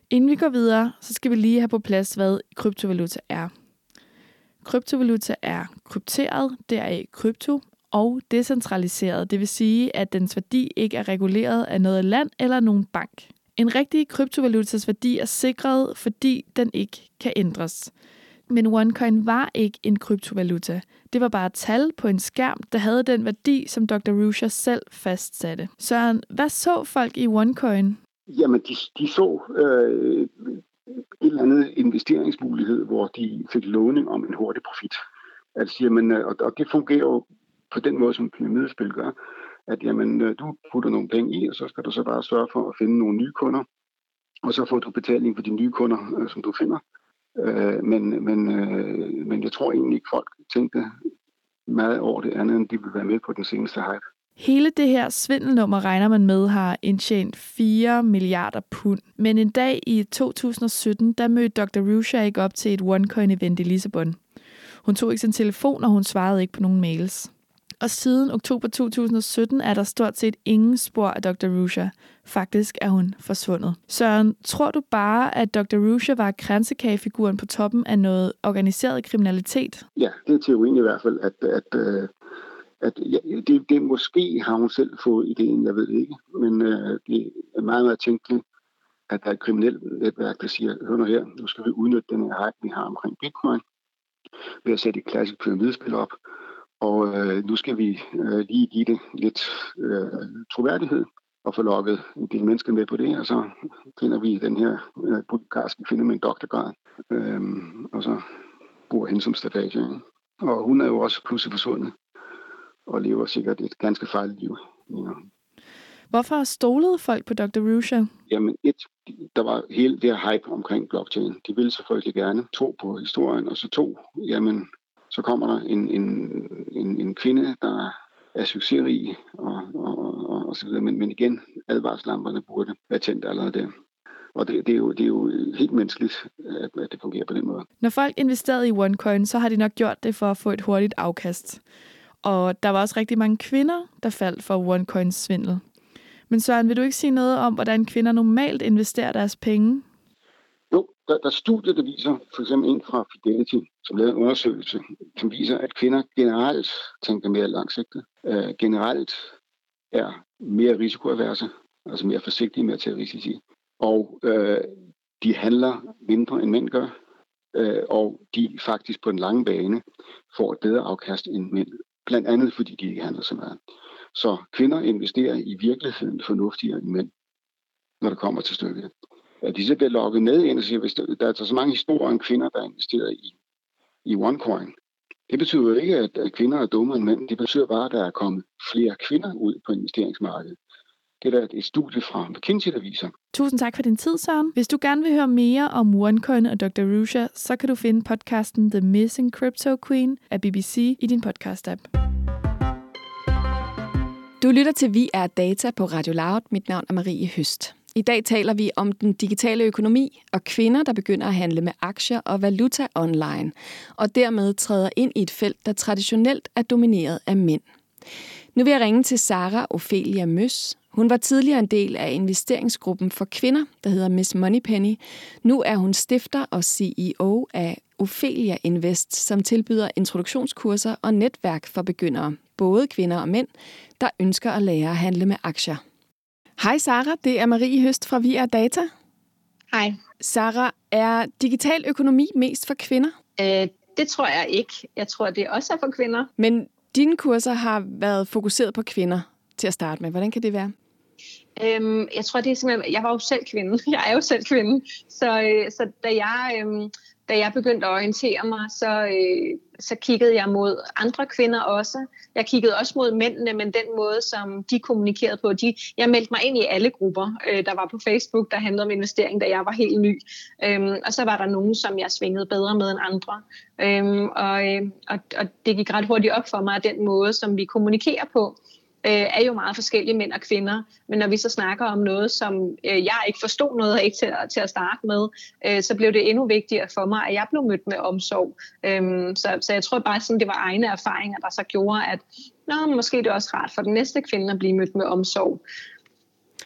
Inden vi går videre, så skal vi lige have på plads, hvad kryptovaluta er. Kryptovaluta er krypteret, deraf krypto, og decentraliseret, det vil sige, at dens værdi ikke er reguleret af noget land eller nogen bank. En rigtig kryptovalutas værdi er sikret, fordi den ikke kan ændres. Men OneCoin var ikke en kryptovaluta. Det var bare et tal på en skærm, der havde den værdi, som Dr. Rusha selv fastsatte. Søren, hvad så folk i OneCoin? Jamen, de, de så øh, en eller anden investeringsmulighed, hvor de fik låning om en hurtig profit. Altså, jamen, øh, og, og det fungerer jo på den måde, som pyramidespil gør at jamen, øh, du putter nogle penge i, og så skal du så bare sørge for at finde nogle nye kunder, og så får du betaling for de nye kunder, øh, som du finder. Øh, men, men, øh, men jeg tror egentlig ikke, folk tænkte meget over det andet, end de vil være med på den seneste hype. Hele det her svindelnummer regner man med har indtjent 4 milliarder pund. Men en dag i 2017, der mødte Dr. Rusha ikke op til et OneCoin-event i Lissabon. Hun tog ikke sin telefon, og hun svarede ikke på nogen mails. Og siden oktober 2017 er der stort set ingen spor af Dr. Rusha. Faktisk er hun forsvundet. Søren, tror du bare, at Dr. Rusha var kransekagefiguren på toppen af noget organiseret kriminalitet? Ja, det er teorien i hvert fald, at, at, at, at ja, det, det måske har hun selv fået ideen, jeg ved det ikke. Men uh, det er meget, meget tænkeligt, at der er et kriminelt netværk, der siger, hør nu her, nu skal vi udnytte den her hype, vi har omkring bitcoin, ved at sætte et klassisk pyramidespil op, og øh, nu skal vi øh, lige give det lidt øh, troværdighed og få lukket en del mennesker med på det, og så finder vi den her øh, bulgarske kvinde med en doktorgrad, øh, og så bruger hende som stafage. Og hun er jo også pludselig forsvundet, og lever sikkert et ganske fejligt liv. Ja. Hvorfor stolede folk på Dr. Rusha? Jamen et, der var hele det her hype omkring blockchain. De ville selvfølgelig gerne tro på historien, og så to, jamen så kommer der en, en, en, en kvinde, der er succesrig og, og, og, og så videre. Men, men igen, advarslamperne burde være tændt allerede der. Og det, det, er jo, det er jo helt menneskeligt, at, at det fungerer på den måde. Når folk investerede i OneCoin, så har de nok gjort det for at få et hurtigt afkast. Og der var også rigtig mange kvinder, der faldt for OneCoins svindel. Men Søren, vil du ikke sige noget om, hvordan kvinder normalt investerer deres penge? Der, der er studier, der viser, for eksempel en fra Fidelity, som lavede en undersøgelse, som viser, at kvinder generelt tænker mere langsigtet. øh, generelt er mere risikoaverse, altså mere forsigtige med at tage risici. Og øh, de handler mindre end mænd gør, øh, og de faktisk på den lange bane får et bedre afkast end mænd. Blandt andet fordi de ikke handler så meget. Så kvinder investerer i virkeligheden fornuftigere end mænd, når det kommer til stykket at de så bliver lukket med ind og siger, hvis der, der er så mange historier om kvinder, der er investeret i, i OneCoin. Det betyder jo ikke, at, kvinder er dummere end mænd. Det betyder bare, at der er kommet flere kvinder ud på investeringsmarkedet. Det er der et studie fra McKinsey, der viser. Tusind tak for din tid, Søren. Hvis du gerne vil høre mere om OneCoin og Dr. Rusha, så kan du finde podcasten The Missing Crypto Queen af BBC i din podcast-app. Du lytter til Vi er Data på Radio Loud. Mit navn er Marie Høst. I dag taler vi om den digitale økonomi og kvinder, der begynder at handle med aktier og valuta online, og dermed træder ind i et felt, der traditionelt er domineret af mænd. Nu vil jeg ringe til Sara Ophelia Møs. Hun var tidligere en del af investeringsgruppen for kvinder, der hedder Miss Moneypenny. Nu er hun stifter og CEO af Ophelia Invest, som tilbyder introduktionskurser og netværk for begyndere, både kvinder og mænd, der ønsker at lære at handle med aktier. Hej Sara, det er Marie Høst fra Vi er Data. Hej. Sara, er digital økonomi mest for kvinder? Øh, det tror jeg ikke. Jeg tror, det også er for kvinder. Men dine kurser har været fokuseret på kvinder til at starte med. Hvordan kan det være? Øhm, jeg tror, det er simpelthen... Jeg var jo selv kvinde. Jeg er jo selv kvinde. Så, øh, så da jeg... Øh, da jeg begyndte at orientere mig, så, øh, så kiggede jeg mod andre kvinder også. Jeg kiggede også mod mændene, men den måde, som de kommunikerede på. De, jeg meldte mig ind i alle grupper, øh, der var på Facebook, der handlede om investering, da jeg var helt ny. Øhm, og så var der nogen, som jeg svingede bedre med end andre. Øhm, og, øh, og, og det gik ret hurtigt op for mig, at den måde, som vi kommunikerer på, øh, er jo meget forskellige mænd og kvinder. Men når vi så snakker om noget, som øh, jeg ikke forstod noget af til, til at starte med, øh, så blev det endnu vigtigere for mig, at jeg blev mødt med omsorg. Øh, så, så jeg tror bare, sådan, det var egne erfaringer, der så gjorde, at Nå, måske det er også rart for den næste kvinde at blive mødt med omsorg.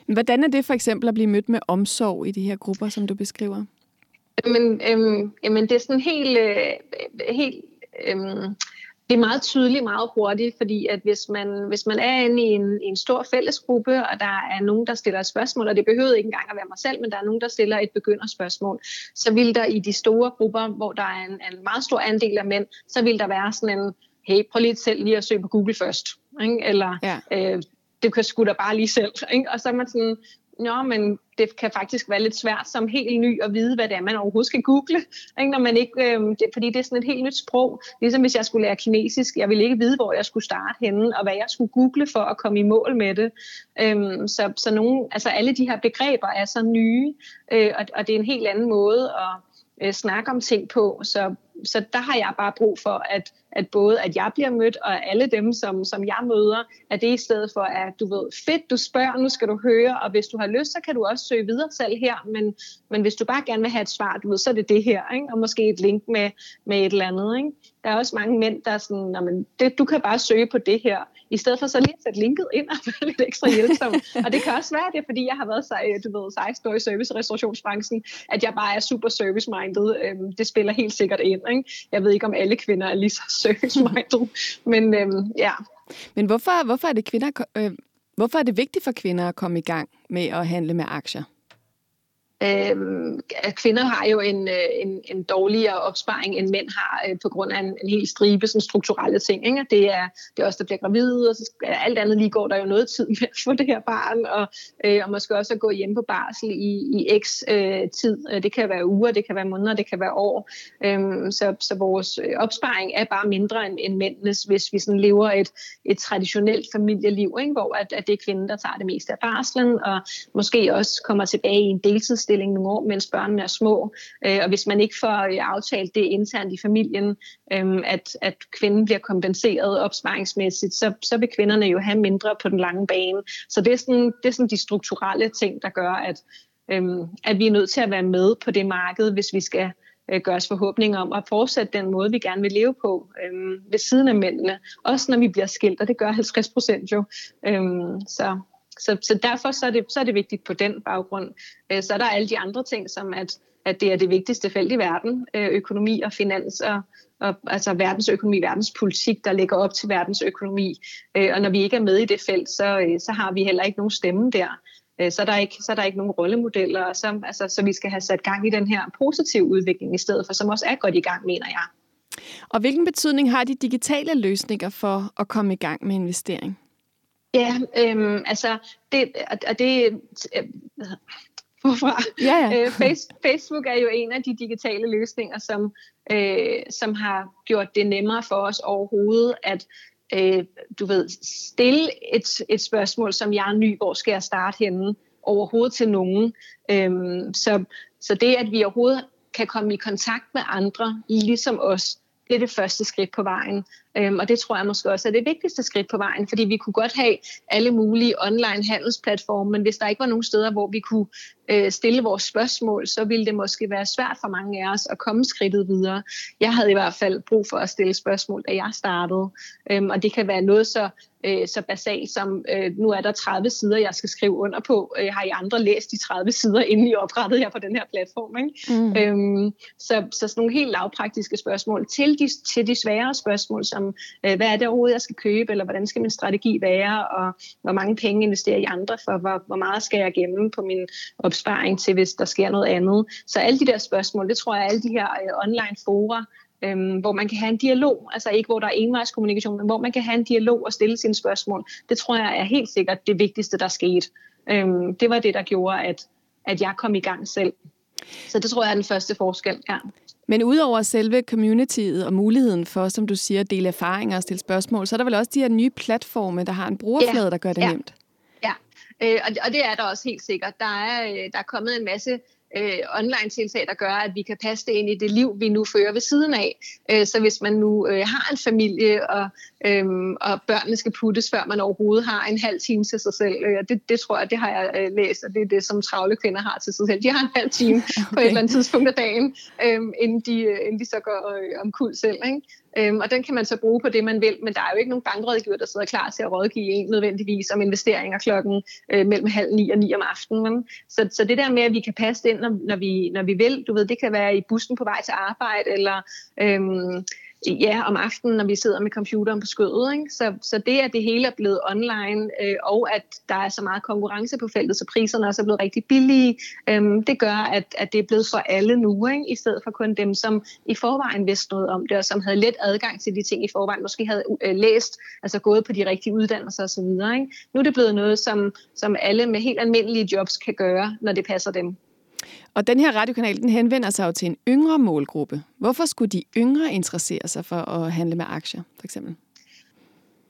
Hvordan er det for eksempel at blive mødt med omsorg i de her grupper, som du beskriver? Men, øhm, jamen, det er sådan helt, øh, helt øhm, det er meget tydeligt meget hurtigt, fordi at hvis man, hvis man er inde i en, i en stor fællesgruppe, og der er nogen, der stiller et spørgsmål, og det behøver ikke engang at være mig selv, men der er nogen, der stiller et begynderspørgsmål, så vil der i de store grupper, hvor der er en, en meget stor andel af mænd, så vil der være sådan en, hey, prøv lige selv lige at søge på Google først. Ikke? Eller ja. øh, det kan sgu da bare lige selv. Ikke? Og så er man sådan, Nå, men det kan faktisk være lidt svært som helt ny at vide, hvad det er, man overhovedet skal google. Ikke? Når man ikke, øh, det, fordi det er sådan et helt nyt sprog. Ligesom hvis jeg skulle lære kinesisk. Jeg ville ikke vide, hvor jeg skulle starte henne, og hvad jeg skulle google for at komme i mål med det. Øh, så, så nogle, altså alle de her begreber er så nye, øh, og, og det er en helt anden måde at øh, snakke om ting på. Så så der har jeg bare brug for, at, at både at jeg bliver mødt, og alle dem, som, som jeg møder, at det i stedet for, at du ved, fedt, du spørger, nu skal du høre, og hvis du har lyst, så kan du også søge videre selv her, men, men hvis du bare gerne vil have et svar, du ved, så er det det her, ikke? og måske et link med, med et eller andet. Ikke? Der er også mange mænd, der er sådan, men det, du kan bare søge på det her, i stedet for så lige at sætte linket ind og være lidt ekstra hjælpsom. og det kan også være, det er, fordi jeg har været øh, du ved, 16 år i service- og restaurationsbranchen, at jeg bare er super service-minded. Øhm, det spiller helt sikkert ind. Ikke? Jeg ved ikke, om alle kvinder er lige så service-minded, men øhm, ja. Men hvorfor, hvorfor, er det kvinder, øh, hvorfor er det vigtigt for kvinder at komme i gang med at handle med aktier? Øh, kvinder har jo en, øh, en, en dårligere opsparing, end mænd har, øh, på grund af en, en hel stribe sådan strukturelle ting. Ikke? Det, er, det er også der bliver gravide, og så skal, alt andet lige går der jo noget tid med at få det her barn, og, øh, og måske også at gå hjem på barsel i, i x øh, tid. Øh, det kan være uger, det kan være måneder, det kan være år. Øh, så, så vores øh, opsparing er bare mindre end, end mændenes, hvis vi sådan lever et, et traditionelt familieliv, ikke? hvor at, at det er kvinden, der tager det meste af barslen, og måske også kommer tilbage i en deltids ligestilling nogle år, mens børnene er små. Øh, og hvis man ikke får øh, aftalt det internt i familien, øh, at, at kvinden bliver kompenseret opsparingsmæssigt, så, så vil kvinderne jo have mindre på den lange bane. Så det er sådan, det er sådan de strukturelle ting, der gør, at, øh, at vi er nødt til at være med på det marked, hvis vi skal øh, gøre os forhåbninger om at fortsætte den måde, vi gerne vil leve på øhm, ved siden af mændene. Også når vi bliver skilt, og det gør 50 procent jo. Øhm, så så, så derfor så er, det, så er det vigtigt på den baggrund. Øh, så er der alle de andre ting, som at, at det er det vigtigste felt i verden, øh, økonomi og finans og, og altså verdensøkonomi, verdenspolitik, der ligger op til verdensøkonomi. Øh, og når vi ikke er med i det felt, så, øh, så har vi heller ikke nogen stemme der. Øh, så er, der ikke, så er der ikke nogen rollemodeller, og så, altså, så vi skal have sat gang i den her positive udvikling i stedet for, som også er godt i gang, mener jeg. Og hvilken betydning har de digitale løsninger for at komme i gang med investering? Ja, øhm, altså, det, og det, øh, hvorfra? Ja, ja. Øh, Facebook er jo en af de digitale løsninger, som, øh, som har gjort det nemmere for os overhovedet at øh, du ved, stille et, et spørgsmål, som jeg er ny, hvor skal jeg starte henne, overhovedet til nogen. Øhm, så, så det, at vi overhovedet kan komme i kontakt med andre, ligesom os, det er det første skridt på vejen. Øhm, og det tror jeg måske også er det vigtigste skridt på vejen, fordi vi kunne godt have alle mulige online handelsplatforme, men hvis der ikke var nogen steder, hvor vi kunne øh, stille vores spørgsmål, så ville det måske være svært for mange af os at komme skridtet videre. Jeg havde i hvert fald brug for at stille spørgsmål, da jeg startede, øhm, og det kan være noget så øh, så basalt som, øh, nu er der 30 sider, jeg skal skrive under på. Øh, har I andre læst de 30 sider, inden I oprettede jer på den her platform? Ikke? Mm. Øhm, så, så sådan nogle helt lavpraktiske spørgsmål til de, til de svære spørgsmål, som øh, hvad er det overhovedet, jeg skal købe, eller hvordan skal min strategi være, og hvor mange penge investerer i andre for, hvor, hvor meget skal jeg gemme på min opsparing til, hvis der sker noget andet. Så alle de der spørgsmål, det tror jeg, alle de her øh, online fora, øhm, hvor man kan have en dialog, altså ikke hvor der er envejskommunikation, men hvor man kan have en dialog og stille sine spørgsmål. Det tror jeg er helt sikkert det vigtigste, der skete. Øhm, det var det, der gjorde, at, at jeg kom i gang selv. Så det tror jeg er den første forskel, ja. Men udover selve communityet og muligheden for, som du siger, at dele erfaringer og stille spørgsmål, så er der vel også de her nye platforme, der har en brugerflade, ja. der gør det ja. nemt. Ja, øh, og, og det er der også helt sikkert. Der er, øh, der er kommet en masse øh, online-tiltag, der gør, at vi kan passe det ind i det liv, vi nu fører ved siden af. Øh, så hvis man nu øh, har en familie, og, øh, og børnene skal puttes, før man overhovedet har en halv time til sig selv, øh, det, det tror jeg, det har jeg øh, læst, og det er det, som travle kvinder har til sig selv. De har en halv time okay. på et eller andet tidspunkt af dagen, øh, inden, de, øh, inden de så går øh, omkuld selv. Ikke? Øhm, og den kan man så bruge på det, man vil, men der er jo ikke nogen bankrådgiver, der sidder klar til at rådgive en nødvendigvis om investeringer klokken øh, mellem halv ni og ni om aftenen. Så, så det der med, at vi kan passe det ind, når, når, vi, når vi vil, du ved, det kan være i bussen på vej til arbejde, eller øhm, ja, om aftenen, når vi sidder med computeren på skødet. Ikke? Så, så det, at det hele er blevet online, øh, og at der er så meget konkurrence på feltet, så priserne også er blevet rigtig billige, øh, det gør, at, at det er blevet for alle nu, ikke? i stedet for kun dem, som i forvejen vidste noget om det, og som havde let adgang til de ting i forvejen, måske havde øh, læst, altså gået på de rigtige uddannelser osv. Ikke? Nu er det blevet noget, som, som alle med helt almindelige jobs kan gøre, når det passer dem. Og den her radiokanal, den henvender sig jo til en yngre målgruppe. Hvorfor skulle de yngre interessere sig for at handle med aktier, for eksempel?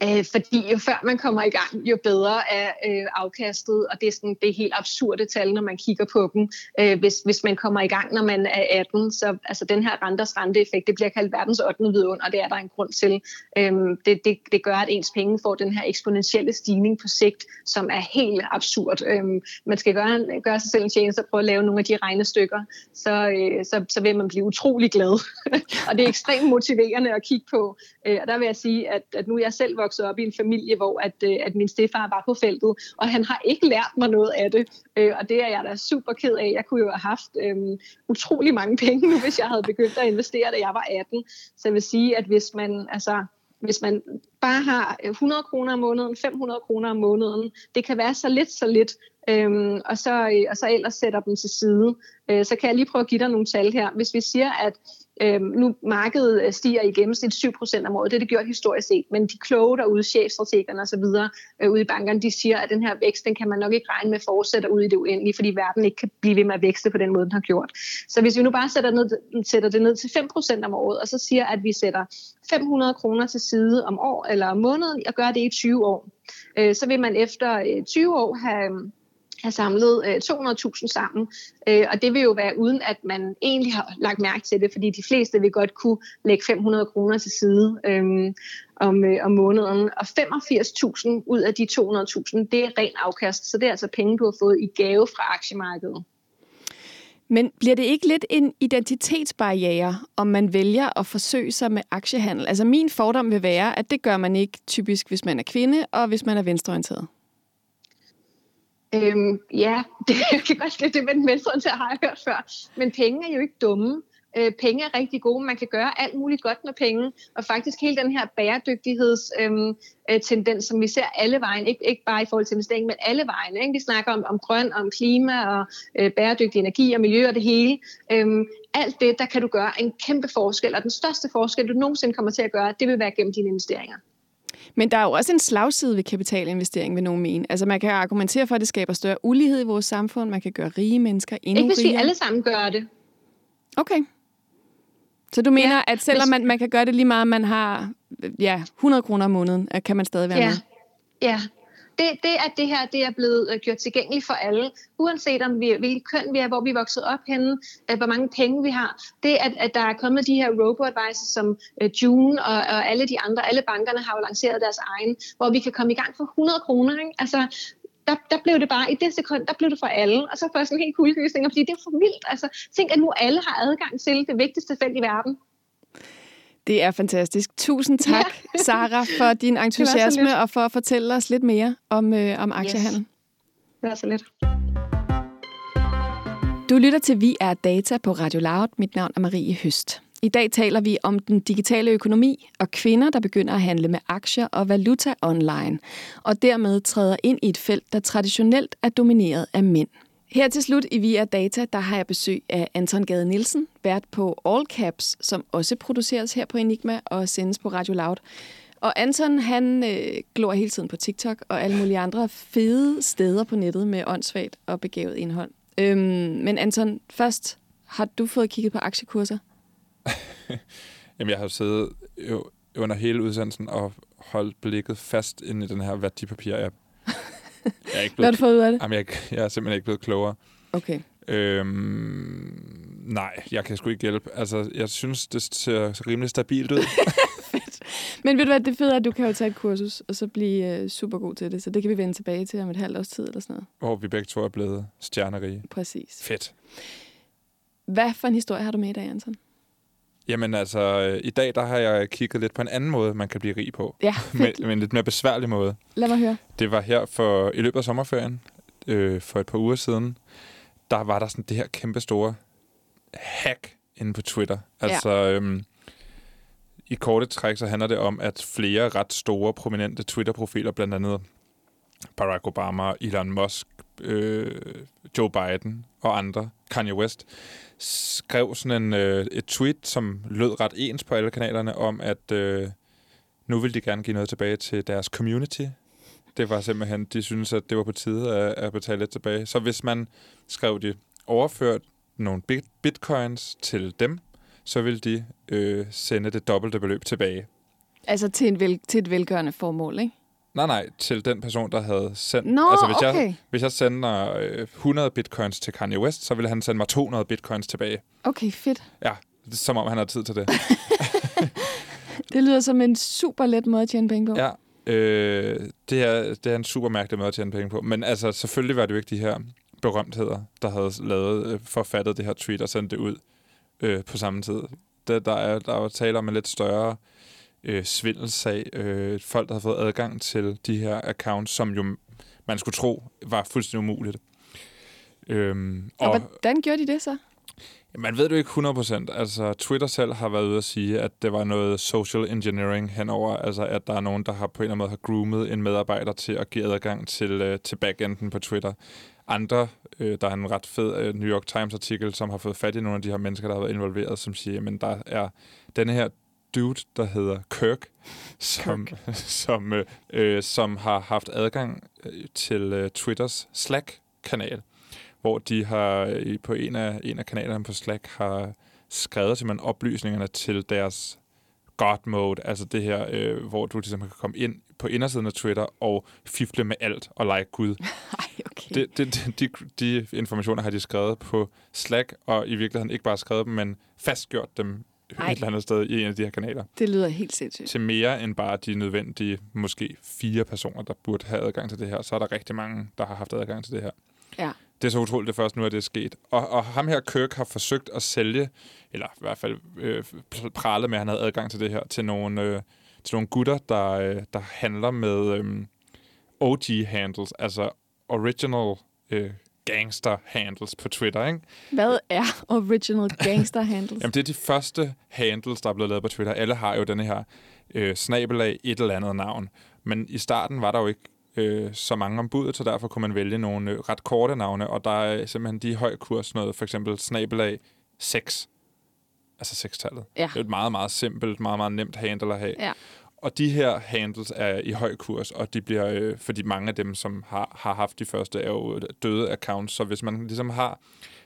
Øh, fordi jo før man kommer i gang, jo bedre er øh, afkastet, og det er, sådan, det er helt absurde tal, når man kigger på dem. Øh, hvis, hvis man kommer i gang, når man er 18, så altså den her renters renteeffekt, det bliver kaldt verdens 8. vidunder, og det er der en grund til. Øh, det, det, det gør, at ens penge får den her eksponentielle stigning på sigt, som er helt absurd. Øh, man skal gøre, gøre sig selv en tjeneste og prøve at lave nogle af de regnestykker, så, øh, så, så vil man blive utrolig glad. og det er ekstremt motiverende at kigge på. Øh, og der vil jeg sige, at, at nu er jeg selv vokset op i en familie, hvor at, øh, at min stefar var på feltet, og han har ikke lært mig noget af det. Øh, og det er jeg da super ked af. Jeg kunne jo have haft øhm, utrolig mange penge nu, hvis jeg havde begyndt at investere, da jeg var 18. Så jeg vil sige, at hvis man, altså, hvis man bare har 100 kroner om måneden, 500 kroner om måneden, det kan være så lidt, så lidt, øhm, og, så, øh, og så ellers sætter dem til side. Øh, så kan jeg lige prøve at give dig nogle tal her. Hvis vi siger, at Øhm, nu markedet øh, stiger i gennemsnit 7% om året, det er det gjort historisk set, men de kloge derude, chefstrategerne og så videre øh, ude i bankerne, de siger, at den her vækst, den kan man nok ikke regne med fortsætter ud i det uendelige, fordi verden ikke kan blive ved med at vækste på den måde, den har gjort. Så hvis vi nu bare sætter, ned, sætter det ned til 5% om året, og så siger, at vi sætter 500 kroner til side om år eller om måneden, og gør det i 20 år, øh, så vil man efter øh, 20 år have have samlet øh, 200.000 sammen. Øh, og det vil jo være uden, at man egentlig har lagt mærke til det, fordi de fleste vil godt kunne lægge 500 kroner til side øh, om, øh, om måneden. Og 85.000 ud af de 200.000, det er ren afkast. Så det er altså penge, du har fået i gave fra aktiemarkedet. Men bliver det ikke lidt en identitetsbarriere, om man vælger at forsøge sig med aktiehandel? Altså min fordom vil være, at det gør man ikke typisk, hvis man er kvinde og hvis man er venstreorienteret. Øhm, ja, det kan godt lide det med den venstre til har jeg hørt før. Men penge er jo ikke dumme. Øh, penge er rigtig gode. Man kan gøre alt muligt godt med penge. Og faktisk hele den her bæredygtighedstendens, øhm, øh, tendens, som vi ser alle vejen, ikke, ikke bare i forhold til investering, men alle vejen. Ikke? Vi snakker om, om grøn, om klima og øh, bæredygtig energi og miljø og det hele. Øhm, alt det, der kan du gøre en kæmpe forskel. Og den største forskel, du nogensinde kommer til at gøre, det vil være gennem dine investeringer. Men der er jo også en slagside ved kapitalinvestering, vil nogen mene. Altså man kan argumentere for, at det skaber større ulighed i vores samfund. Man kan gøre rige mennesker endnu rigere. Ikke hvis vi alle sammen gør det. Okay. Så du mener, ja, at selvom hvis... man, man kan gøre det lige meget, man har ja, 100 kroner om måneden, kan man stadig være ja. med? Ja, det, det, at det her det er blevet øh, gjort tilgængeligt for alle, uanset om vi, hvilket køn vi er, hvor vi er vokset op henne, øh, hvor mange penge vi har, det at, at der er kommet de her robo-advisors som øh, June og, og alle de andre, alle bankerne har jo lanceret deres egen, hvor vi kan komme i gang for 100 kroner. Ikke? Altså, der, der blev det bare, i det sekund, der blev det for alle. Og så får jeg sådan en helt kuldegysning, fordi det er for vildt. Altså, tænk, at nu alle har adgang til det vigtigste felt i verden. Det er fantastisk. Tusind tak, ja. Sara, for din entusiasme og for at fortælle os lidt mere om, øh, om aktiehandel. Yes. Det var så lidt. Du lytter til Vi er Data på Radio Loud. Mit navn er Marie Høst. I dag taler vi om den digitale økonomi og kvinder, der begynder at handle med aktier og valuta online, og dermed træder ind i et felt, der traditionelt er domineret af mænd. Her til slut i Via Data, der har jeg besøg af Anton Gade Nielsen, vært på All Caps, som også produceres her på Enigma og sendes på Radio Loud. Og Anton, han øh, glor hele tiden på TikTok og alle mulige andre fede steder på nettet med åndssvagt og begavet indhold. Øhm, men Anton, først, har du fået kigget på aktiekurser? Jamen, jeg har siddet jo under hele udsendelsen og holdt blikket fast ind i den her værdipapir-app. Jeg er ikke blevet, Hvad har du fået ud af det? Jamen, jeg, jeg er simpelthen ikke blevet klogere. Okay. Øhm, nej, jeg kan sgu ikke hjælpe. Altså, jeg synes, det ser rimelig stabilt ud. Fedt. Men ved du hvad, det fede er, at du kan jo tage et kursus, og så blive uh, super god til det. Så det kan vi vende tilbage til om et halvt års tid eller sådan noget. Hvor vi begge to er blevet stjernerige. Præcis. Fedt. Hvad for en historie har du med i dag, Anton? Jamen altså, øh, i dag der har jeg kigget lidt på en anden måde, man kan blive rig på. Ja, fedt. med, med en lidt mere besværlig måde. Lad mig høre. Det var her for i løbet af sommerferien, øh, for et par uger siden, der var der sådan det her kæmpe store hack inde på Twitter. Altså, ja. øhm, i korte træk, så handler det om, at flere ret store, prominente Twitter-profiler, blandt andet Barack Obama, Elon Musk, øh, Joe Biden og andre, Kanye West, skrev sådan en, øh, et tweet, som lød ret ens på alle kanalerne, om at øh, nu vil de gerne give noget tilbage til deres community. Det var simpelthen, de synes at det var på tide at, at betale lidt tilbage. Så hvis man skrev de overført nogle bitcoins til dem, så vil de øh, sende det dobbelte beløb tilbage. Altså til, en vel, til et velgørende formål, ikke? Nej, nej, til den person, der havde sendt... Nå, altså, hvis okay. Jeg, hvis jeg sender øh, 100 bitcoins til Kanye West, så ville han sende mig 200 bitcoins tilbage. Okay, fedt. Ja, det er som om han har tid til det. Det lyder som en super let måde at tjene penge på. Ja, øh, det, er, det er en super mærkelig måde at tjene penge på. Men altså, selvfølgelig var det jo ikke de her berømtheder, der havde lavet, øh, forfattet det her tweet og sendt det ud øh, på samme tid. Det, der, er, der er jo tale om en lidt større øh, svindelsag. Øh, folk, der har fået adgang til de her accounts, som jo man skulle tro var fuldstændig umuligt. Øhm, Og, og hvordan gjorde de det så? man ved det jo ikke 100%. Altså, Twitter selv har været ude at sige, at det var noget social engineering henover. Altså, at der er nogen, der har på en eller anden måde har groomet en medarbejder til at give adgang til, øh, til backenden på Twitter. Andre, øh, der er en ret fed øh, New York Times-artikel, som har fået fat i nogle af de her mennesker, der har været involveret, som siger, at der er denne her dude, der hedder Kirk, som, som, øh, øh, som har haft adgang øh, til øh, Twitters Slack-kanal, hvor de har øh, på en af, en af kanalerne på Slack har skrevet simpelthen oplysningerne til deres God mode, altså det her, øh, hvor du ligesom kan komme ind på indersiden af Twitter og fifle med alt og like Gud. Ej, okay. Det, det, de, de informationer har de skrevet på Slack, og i virkeligheden ikke bare skrevet dem, men fastgjort dem Ej. et eller andet sted i en af de her kanaler. det lyder helt sindssygt. Til mere end bare de nødvendige, måske fire personer, der burde have adgang til det her. Så er der rigtig mange, der har haft adgang til det her. Ja. Det er så utroligt, det først nu, at det er sket. Og, og ham her, Kirk, har forsøgt at sælge, eller i hvert fald øh, prale med, at han havde adgang til det her, til nogle, øh, til nogle gutter, der, øh, der handler med øh, OG-handles, altså original øh, gangster-handles på Twitter, ikke? Hvad er original gangster handles? Jamen, det er de første handles, der er blevet lavet på Twitter. Alle har jo denne her øh, snabelag et eller andet navn. Men i starten var der jo ikke øh, så mange om budet, så derfor kunne man vælge nogle øh, ret korte navne, og der er simpelthen de høj kurs noget, for eksempel snabelag 6. Altså sekstallet. Ja. Det er et meget, meget simpelt, meget, meget nemt handle at have. Ja. Og de her handles er i høj kurs, og de bliver, øh, fordi mange af dem, som har, har haft de første, er jo døde accounts. Så hvis man ligesom har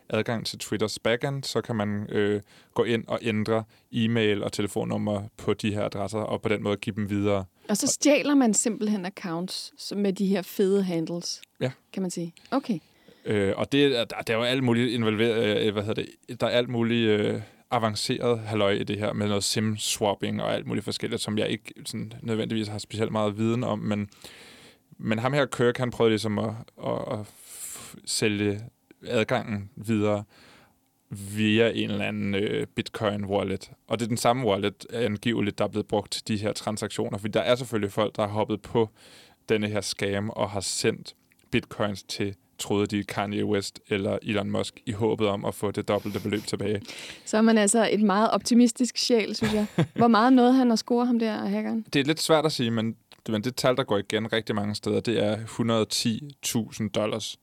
adgang til Twitters backend, så kan man øh, gå ind og ændre e-mail og telefonnummer på de her adresser, og på den måde give dem videre. Og så stjæler man simpelthen accounts med de her fede handles, Ja. kan man sige. Okay. Øh, og det, er- der, der er jo alt muligt involveret, øh, hvad hedder det, der er alt muligt øh, avanceret halløj i det her, med noget sim-swapping og alt muligt forskelligt, som jeg ikke sådan, nødvendigvis har specielt meget viden om, men, men ham her, Kirk, han prøvede ligesom at, at, at f- sælge adgangen videre via en eller anden øh, bitcoin-wallet. Og det er den samme wallet, angiveligt, der er blevet brugt til de her transaktioner, fordi der er selvfølgelig folk, der har hoppet på denne her scam og har sendt bitcoins til troede de Kanye West eller Elon Musk i håbet om at få det dobbelte beløb tilbage. Så er man altså et meget optimistisk sjæl, synes jeg. Hvor meget noget han at score ham der, hackeren? Det er lidt svært at sige, men, men det tal, der går igen rigtig mange steder, det er 110.000 dollars,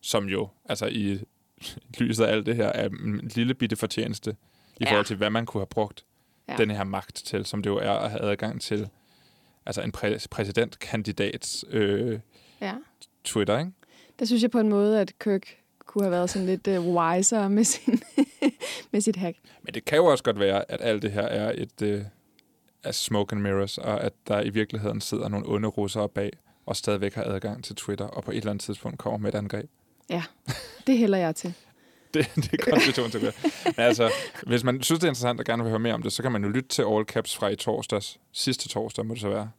som jo, altså i lyset af alt det her, er en lille bitte fortjeneste i Ja. forhold til, hvad man kunne have brugt Ja. den her magt til, som det jo er at have adgang til altså en præ- præsidentkandidats øh, Ja. Twitter, ikke? Der synes jeg på en måde, at Kirk kunne have været sådan lidt uh, wiser med, sin med sit hack. Men det kan jo også godt være, at alt det her er et øh, er smoke and mirrors, og at der i virkeligheden sidder nogle onde russere bag, og stadigvæk har adgang til Twitter, og på et eller andet tidspunkt kommer med et angreb. Ja, det hælder jeg til. Det, det er konspiration til det. Men altså, hvis man synes, det er interessant og gerne vil høre mere om det, så kan man jo lytte til All Caps fra i torsdags. Sidste torsdag må det så være.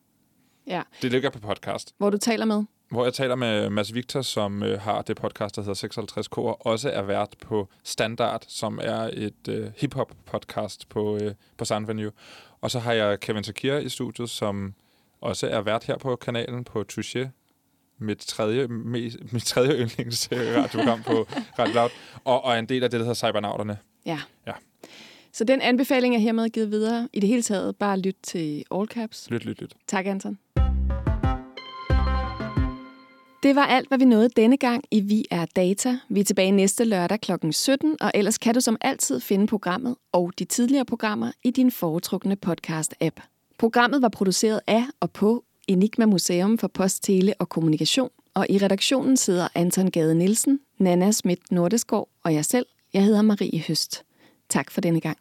Ja. Det ligger på podcast. Hvor du taler med. Hvor jeg taler med Mads Victor, som øh, har det podcast, der hedder 56K, og også er vært på Standard, som er et øh, hip-hop-podcast på, øh, på Sound Venue. Og så har jeg Kevin Takir i studiet, som også er vært her på kanalen på Touché, mit tredje, mest, mit tredje yndlings radioprogram på Radio Loud, og, og en del af det, der hedder Cybernauterne. Ja. Ja. Så den anbefaling er hermed givet videre. I det hele taget, bare lyt til All Caps. Lyt, lyt, lyt. Tak, Anton. Det var alt, hvad vi nåede denne gang i Vi er Data. Vi er tilbage næste lørdag kl. 17, og ellers kan du som altid finde programmet og de tidligere programmer i din foretrukne podcast-app. Programmet var produceret af og på Enigma Museum for Post, Tele og Kommunikation, og i redaktionen sidder Anton Gade Nielsen, Nana Schmidt Nordeskov og jeg selv. Jeg hedder Marie Høst. Tak for denne gang.